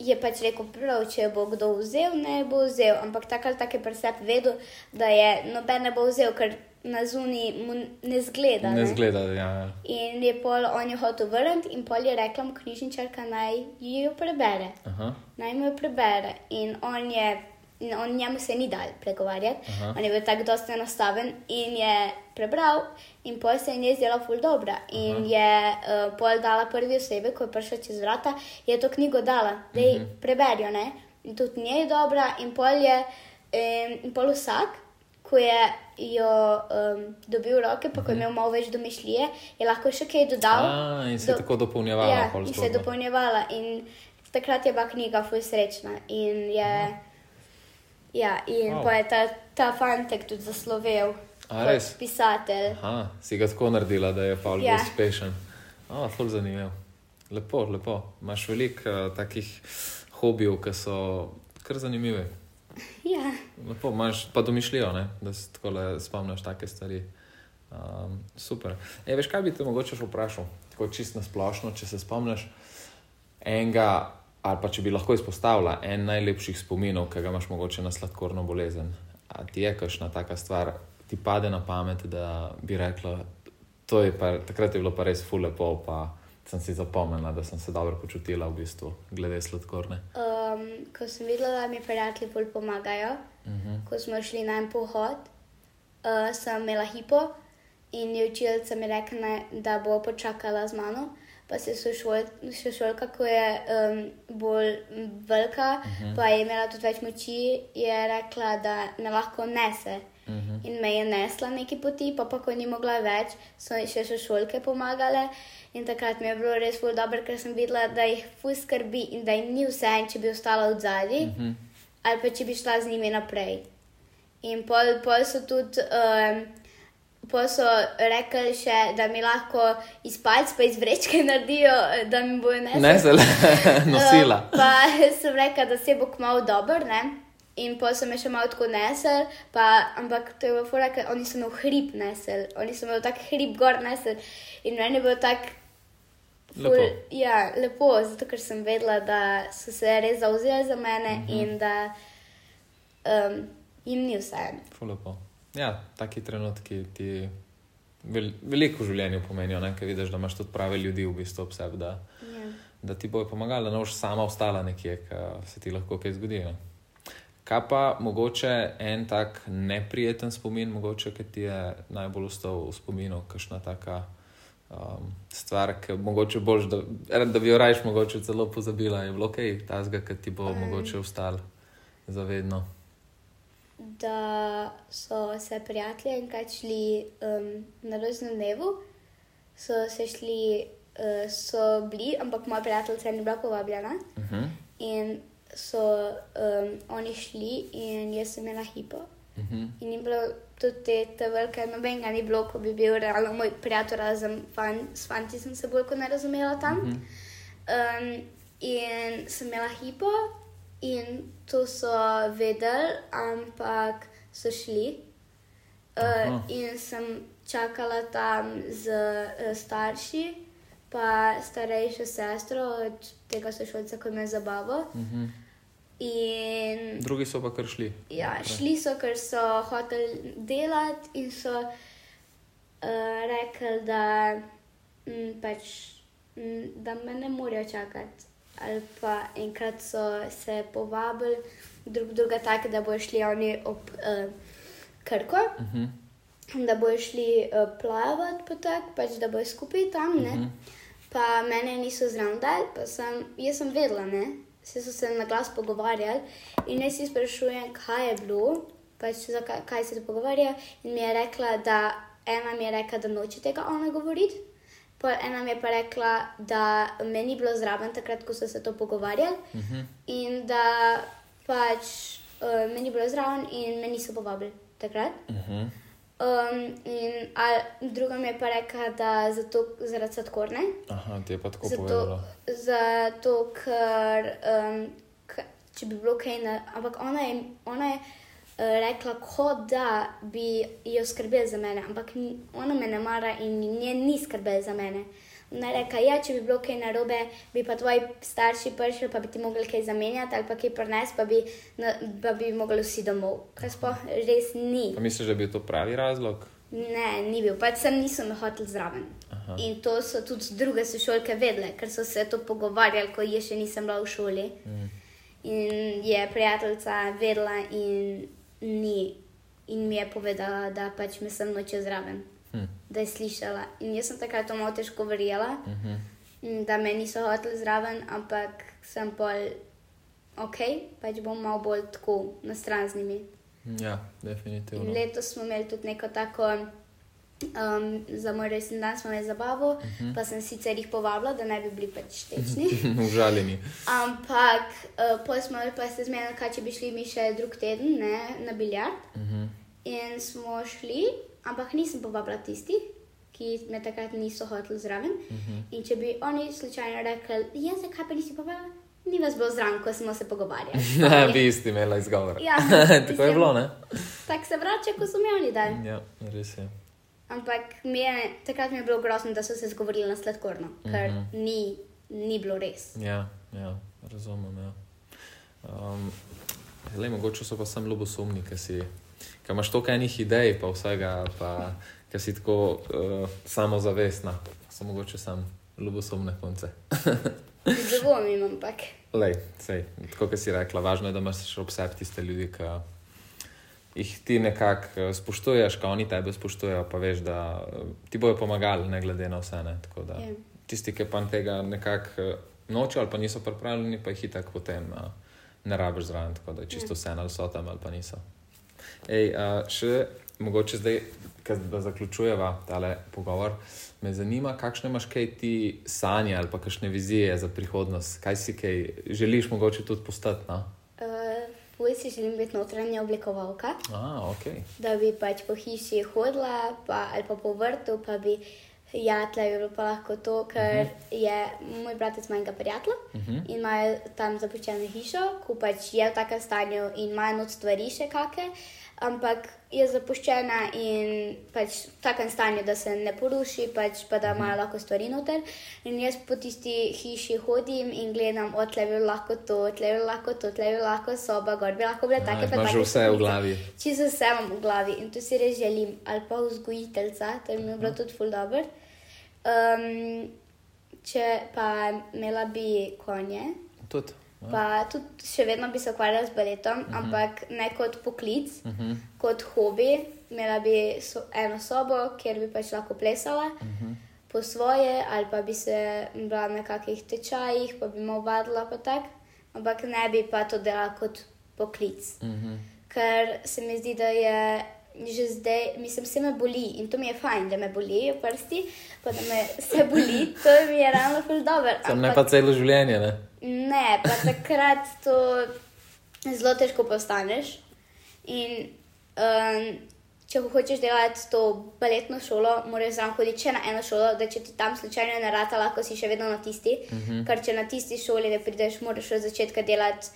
je pač rekel, prav, če jo bo kdo vzel, ne bo vzel. Ampak tako ali tako je presep vedel, da je noben ne bo vzel, ker na zuni mu ne zgleda. ne Ne zgleda, ja. In je pol on jo hotel vrniti, in pol je rekla mu knjižničarka, naj jo prebere. Aha. Naj mu jo prebere. In on je, in on njemu se ni dal pregovarjati, Aha. on je bil tako dosta enostaven in je prebral, in pol se je njej zdela ful dobra. In je uh, pol dala prvi osebi, ko je prišla čez vrata, je to knjigo dala, da ji preberijo, ne. In tudi njej je dobra, in pol je, um, in pol vsak. Ko je jo um, dobil roke, pa ko je imel malo več domišljije, je lahko še kaj dodal. A, in se je tako dopolnjevala Ja, in se je dopolnjevala. In takrat je bila knjiga ful srečna. In je, ja, in Wow. pa je ta, ta fantek tudi zaslovel A, res? pisatelj. Aha, si ga tako naredila, da je Pavel Ja. uspešen. A, ful zanimivo. Lepo, lepo. Imaš veliko uh, takih hobijev, ki so kar zanimive. Ja. Lepo, imaš pa domišljijo, ne? da se tako le spomniš take stvari. Um, super. E, veš, kaj bi te mogoče vprašal? Tako čist na splošno, če se spomniš enega, ali pa če bi lahko izpostavila en najlepših spominov, ki ga imaš mogoče na sladkorno bolezen. A ti je kakšna taka stvar, ti pade na pamet, da bi rekla, to je pa, takrat je bilo pa res fulepo, pa sem si zapomnila, da sem se dobro počutila v bistvu, glede sladkorne. Um, ko sem videla, da mi prijatelji bolj pomagajo, uh Mhm. -huh. ko smo šli na en pohod, uh, sem imela hipo in je učiteljica mi rekla, ne, da bo počakala z mano. Pa se sošol- sošolka, ko je um, bolj velika, uh -huh. pa je imela tudi več moči, je rekla, da me lahko nese. Uh -huh. In me je nesla neki poti, pa, pa ko ni mogla več, so še sošolke pomagale. In takrat mi je bilo res zelo dobro, ker sem videla, da jih fus skrbi in da jim ni vse, če bi ostala od zadaj, uh -huh. ali pa če bi šla z njimi naprej. In pol, pol so tudi. Um, Pol so rekli še, da mi lahko iz palca pa iz vrečke naredijo, da mi bojo nesli. Ne zelo nosila. Uh, pa sem rekla, da se bo kmalo dober, ne? In pa sem me še malo tako nesel, pa, ampak to je bilo fora, ker oni so me v hrib nesel, oni so me v tak hrib gor nesel. In meni je bilo tako Lepo. Ja, lepo, zato ker sem vedela, da so se res zauzeli za mene Mhm. uh -huh. in da um, jim ni vse. Fulepo. Ja, taki trenutki ti vel, veliko v življenju pomenijo, ker vidiš, da imaš tudi prave ljudi v bistvu ob sebi, da, Ja. da ti bojo pomagali, da ne boš sama ostala nekje, ki se ti lahko kaj zgodi. Ne? Kaj pa mogoče en tak neprijeten spomin, mogoče ki ti je najbolj ostal v spominu, kakšna taka um, stvar, ki mogoče boš, da, da bi jo rajš mogoče celo pozabila, je bilo kaj tazga, ki ti bo um. mogoče ostal zavedno. Da so se prijatelji enkrat šli um, na rojstnem dnevu, so se šli, uh, so bili, ampak moja prijateljica ni bila povabljena. Uh -huh. In so um, oni šli, in jaz sem imela hipo. Uh -huh. In ni bilo tudi te, te velike, nobenega ni bilo, ko bi bil realno moj prijatelj, razen fan, s fanti sem se bolj kot ne razumela tam. Mhm. Um, in sem imela hipo, in to so vedeli, ampak so šli. Uh, in sem čakala tam z uh, starši, pa starejšo sestro od tega sošolca, ki me je zabaval. Uh -huh. In Drugi so pa kar šli. Ja, šli so, ker so hoteli delati in so uh, rekli, da, m, pač, m, da me ne morejo čakati. Ali pa enkrat so se povabili drug druga tako, da bojo šli oni ob uh, Krko, Uh -huh. da bojo šli uh, plavati potek, pač da bojo skupaj tam. Ne? Mhm. Pa mene niso zraven dali, pa sem, jaz sem vedela, ne. Vsi so se na glas pogovarjali in jaz si sprašujem, kaj je bilo, pač za kaj, kaj se pogovarjajo. In mi je rekla, da ena mi je rekla, da noče tega ona govoriti. Pol ena mi je pa rekla, da me ni bilo zraven takrat, ko so se to pogovarjali Uh -huh. in da pač uh, me ni bilo zraven in me niso povabili takrat. Uh -huh. Um, in a, druga mi je pa rekla, da zato, zaradi sladkorne. Aha, ti je pa tako Zato, povedala. zato ker um, če bi bilo kaj na. Ampak ona je, ona je rekla, kot da bi jo skrbela za mene, ampak ona me ne mara in nje ni skrbela za mene. Ona je rekla, ja, če bi bilo kaj narobe, bi pa tvoji starši prišli, pa bi ti mogli kaj zamenjati ali pa kaj prenesti, pa bi, na, pa bi mogli vsi domov. Kar sploh res ni. Pa misliš, da bi to pravi razlog? Ne, ni bil, pač sem nisem me hotel zraven. Aha. In to so tudi druge sošolke vedele, ker so se to pogovarjali, ko jaz še nisem bila v šoli. Mm. In je prijateljica vedela in, ni, in mi je povedala, da pač me sem noče zraven, Hm. da je slišala. In jaz sem takrat to malo težko verjela, Uh -huh. in da me niso hoteli zraven, ampak sem pol ok, pač bom malo bolj tako na stran z njimi. Ja, In definitivno. letos smo imeli tudi neko tako, um, za moj rojstni dan smo imeli zabavo, uh -huh. pa sem sicer jih povabila, da ne bi bili pač tečni. Užaljeni. Ampak uh, pol smo pa se zmenili, kaj če bi šli mi še drug teden ne, na biljard. Uh -huh. In smo šli, ampak nisem povabila tistih, ki me takrat niso hoteli zraven. Uh -huh. In če bi oni slučajno rekli, ja, zakaj pa nisi povabila, ni vas bilo zraven, ko smo se pogovarjali. Ne, bi isti imela izgovor. Ja, Tako je bilo, ne? Tako se vrača, ko so mi oni dali. Ja, res je. Ampak mi je, takrat mi je bilo grozno, da so se zgovorili na sladkorno, ker uh -huh. ni, ni bilo res. Ja, ja razumem. Ja. Um, le, mogoče so pa sem ljubosumni, ker si. Ker imaš toliko enih idej, pa vsega, pa ker si tako uh, samozavestna, so mogoče sam ljubosumne punce. Dvomim, ampak Lej, sej, tako kot si rekla, važno je, da imaš ob sebi tiste ljudi, ki jih ti nekako eh, spoštuješ, ki oni tebe spoštujejo, pa veš, da eh, ti bojo pomagali, ne glede na vse. Ne? Tako da Ja. tisti, ki pa tega nekako eh, nočejo ali pa niso pripravljeni, pa jih itak potem uh, ne rabiš zraven, tako da je čisto vse, ali so tam ali pa niso. Ej, uh, še mogoče zdaj, da zaključujeva tale pogovor. Me zanima, kakšne imaš kaj ti sanje ali pa kakšne vizije za prihodnost, kaj si kaj želiš mogoče tudi postati. No? Fuj si želim biti notranja oblikovalka, A, ok. da bi pač po hiši hodila pa, ali pa po vrtu, pa bi Ja, tle je bilo pa lahko to, ker uh -huh. je moj bratec manjka prijatelja uh -huh. in imajo tam zapuščeno hišo, ko pač je v takem stanju in imajo not stvari še kakšne ampak je zapuščena in pač v takem stanju, da se ne poruši, pač pa da imajo lahko stvari noter. In jaz po tisti hiši hodim in gledam, odle bi lahko to, odle bi lahko to, odle bi lahko soba, gor bi lahko bile take pa že vse v glavi. Čisto vse imam v glavi in to si res želim, ali pa vzgojiteljca, to je mi bilo tudi ful dobr. Um, če pa imela bi konje. Tudi. Pa tudi še vedno bi se ukvarjala z baletom, uh mhm. -huh. ampak ne kot poklic, uh mhm. -huh. kot hobi. Imela bi so, eno sobo, kjer bi pač lahko plesala uh mhm. -huh. po svoje, ali pa bi se bila na kakih tečajih, pa bi malo vadila, pa tak. Ampak ne bi pa to delala kot poklic. Uh -huh. Ker se mi zdi, da je že zdaj, mislim, se me boli in to mi je fajn, da me boli v prsti, pa da me se boli, to mi je ravno ful dobro. Sam ne pa celo življenje, ne? Ne, pa takrat to zelo težko postaneš. In um, če hočeš delati to baletno šolo, moraš zraven hoditi še na eno šolo, da če ti tam slučajno ne rata, lahko si še vedno na tisti. Uh mhm. -huh. Ker če na tisti šoli ne prideš, moraš od začetka delati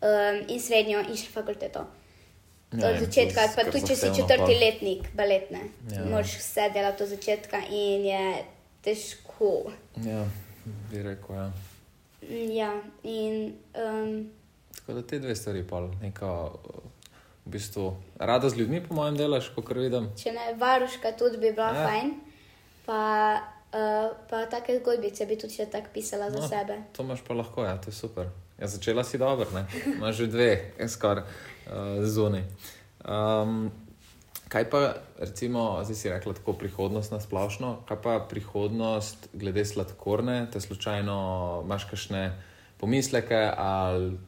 um, in srednjo in še fakulteto. Ja, od začetka, pa tudi če si četrti pa. letnik baletne, ja. moraš vse delati od začetka in je težko. Ja, bi rekel, ja. Ja, in. Um, Tako da te dve stvari, pa neko, v bistvu, rada z ljudmi, po mojem, delaš, kot vidim. Če ne, varuška tudi bi bila ja. fajn, pa, uh, pa take zgodbice bi tudi tako pisala za no, sebe. To imaš pa lahko, ja, to je super. Ja, začela si dobro, imaš že dve, skoraj uh, zunaj. Um, Kaj pa, recimo, zdaj si rekla tako prihodnost na splošno, kaj pa prihodnost glede sladkorne, te slučajno imaš kakšne pomisleke ali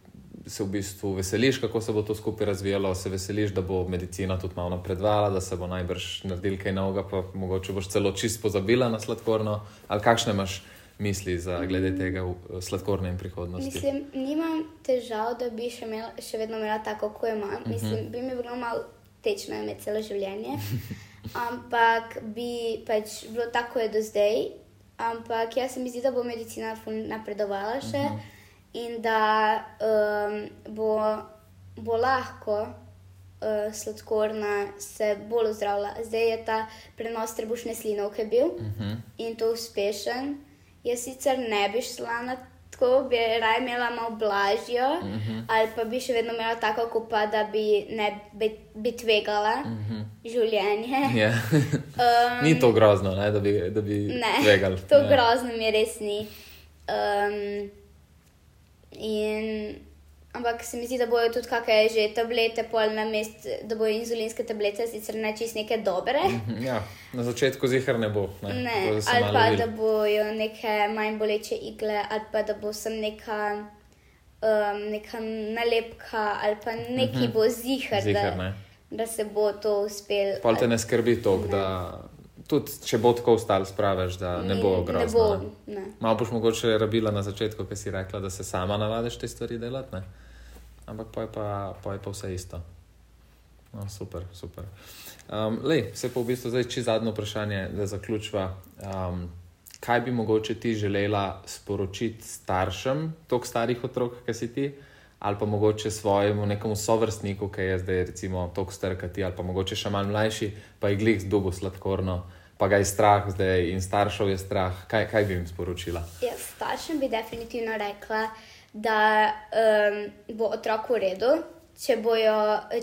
se v bistvu veseliš, kako se bo to skupaj razvijalo, se veseliš, da bo medicina tudi malo napredvala, da se bo najbrž naredil kaj novega, pa mogoče boš celo čist pozabila na sladkorno, ali kakšne imaš misli za glede tega sladkorne in prihodnosti? Mislim, nimam težav, da bi še, imela, še vedno imela tako, kot jo imam. Mislim, uh mhm. -huh. bi mi bilo malo tečno ime celo življenje. Ampak bi pač bilo tako, kot je do zdaj. Ampak jaz se mi zdi, da bo medicina napredovala še uh. -huh. in da um, bo, bo lahko uh, sladkorna se bolj ozdravila. Zdaj je ta prenos trebušne je bil uh mhm. -huh. in to uspešen. Jaz sicer ne bi šla na tako bi raje imela malo blažjo, uh mhm. -huh. ali pa bi še vedno imela tako, kot pa da bi ne bi, bi tvegala uh mhm. -huh. življenje. Yeah. Ja. um, ni to grozno, ne, da bi, da bi ne, tvegali. To. Ja. grozno mi res ni. Um, in Ampak se mi zdi, da bojo tudi kakšne že tablete, pol na mest, da bojo inzulinske tablete, sicer ne čist neke dobre. Mhm, ja, na začetku zihar ne bo. Ne, ne ali pa vil. da bojo neke manj boleče igle, ali pa da bo sem neka, um, neka nalepka, ali pa neki bo zihar, zihar da, da se bo to uspel. Pa te ne skrbi to, da. Tudi če bo tako ostalo, spraviš, da ne bo grozno. Malo boš mogoče rabila na začetku, ki si rekla, da se sama navadiš te stvari delati ampak pa je pa, pa, je pa vse isto. No, super, super. Um, lej, se pa v bistvu zdaj čisto zadnje vprašanje, da zaključiva. Um, kaj bi mogoče ti želela sporočiti staršem, tako starih otrok, ki si ti, ali pa mogoče svojemu nekemu sovrstniku, ki je zdaj recimo tako star, kot ti, ali pa mogoče še malo mlajši, pa je glih z dugo sladkorno. Pa ga je strah zdaj, in staršev je strah. Kaj, kaj bi jim sporočila? Ja, staršem bi definitivno rekla, da um, bo otrok v redu, če, bojo,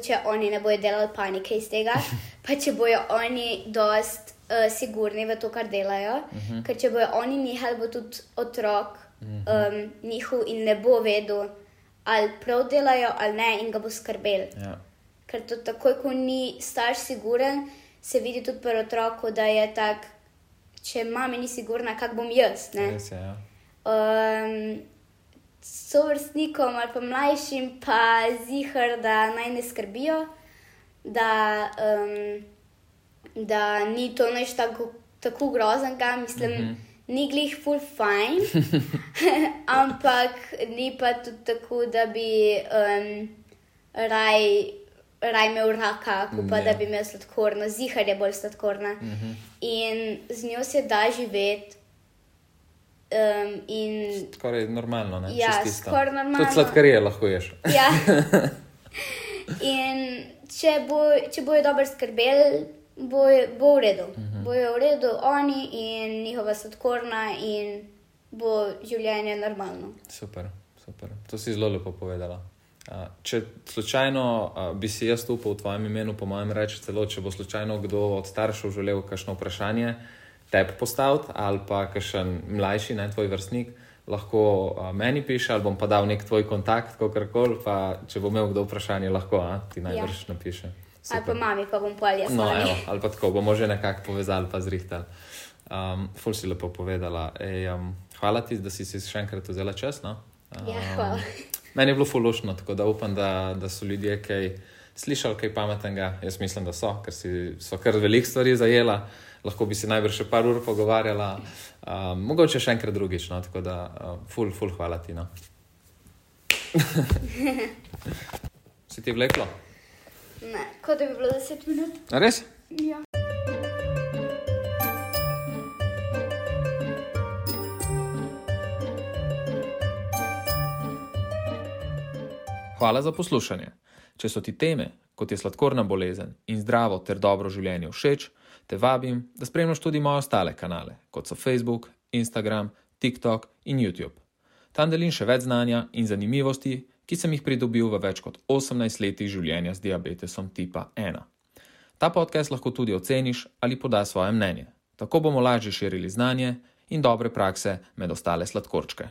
če oni ne bodo delali panike iz tega, pa če bojo oni dost uh, sigurni v to, kar delajo. Uh mhm. -huh. Ker če bojo oni nehali, bo tudi otrok um, njihov in ne bo vedel, ali prav delajo ali ne, in ga bo skrbel. Ja. Ker to takoj, ko ni starš siguren, se vidi tudi pri otroku, da je tak, če mama ni sigurna, kak bom jaz. Res, ja. um, sovrstnikom ali pa mlajšim, pa zihar, da naj ne skrbijo, da, um, da ni to nič tako, tako groznega, mislim. Mm -hmm. Ni glih full fine, ampak ni pa tudi tako, da bi um, raj raj imel raka, kot pa Ja. da bi imel sladkorno, zihar je bolj sladkorna. Mhm. In z njo se da živeti. Um, in Skoraj normalno, ne? Ja, skoraj normalno. Tudi sladkarije lahko ješ. Ja. In če, bo, če bojo dobro skrbeli, bo, bo v redu. Uh -huh. Bojo v redu oni in njihova sladkorna, in bo življenje normalno. Super, super. To si zelo lepo povedala. Če slučajno bi si jaz upal v tvojem imenu, po mojem, reči celo, če bo slučajno kdo od staršev želel kakšno vprašanje tebi postaviti ali pa kakšen mlajši, ne tvoj vrstnik, lahko meni piše ali bom pa dal nek tvoj kontakt, kakorkoli, pa če bo imel kdo vprašanje, lahko a, ti najbrž ja. napiše. Ali pa mami, pa bom pol jaz. No, evo, ali pa tako bomo že nekako povezali, pa zrihtali. Um, ful si lepo povedala. Ej, um, hvala ti, da si si še enkrat vzela čas. No? Ja, hvala. Meni je bilo fulušno, tako da upam, da, da so ljudje kaj slišali, kaj pametnega. Jaz mislim, da so, ker si, so kar veliko stvari zajela. Lahko bi si najbrž še par ur pogovarjala, um, mogoče še enkrat drugič. No? Tako da, uh, ful, ful, hvala ti. No? si ti vleklo? Ne, kot da bi bilo 10 minut. A res? Ja. Hvala za poslušanje. Če so ti teme, kot je sladkorna bolezen in zdravo ter dobro življenje všeč, te vabim, da spremljaš tudi moje ostale kanale, kot so Facebook, Instagram, TikTok in YouTube. Tam delim še več znanja in zanimivosti, ki sem jih pridobil v več kot 18 letih življenja z diabetesom tipa 1. Ta podcast lahko tudi oceniš ali podaš svoje mnenje. Tako bomo lažje širili znanje in dobre prakse med ostale sladkorčke.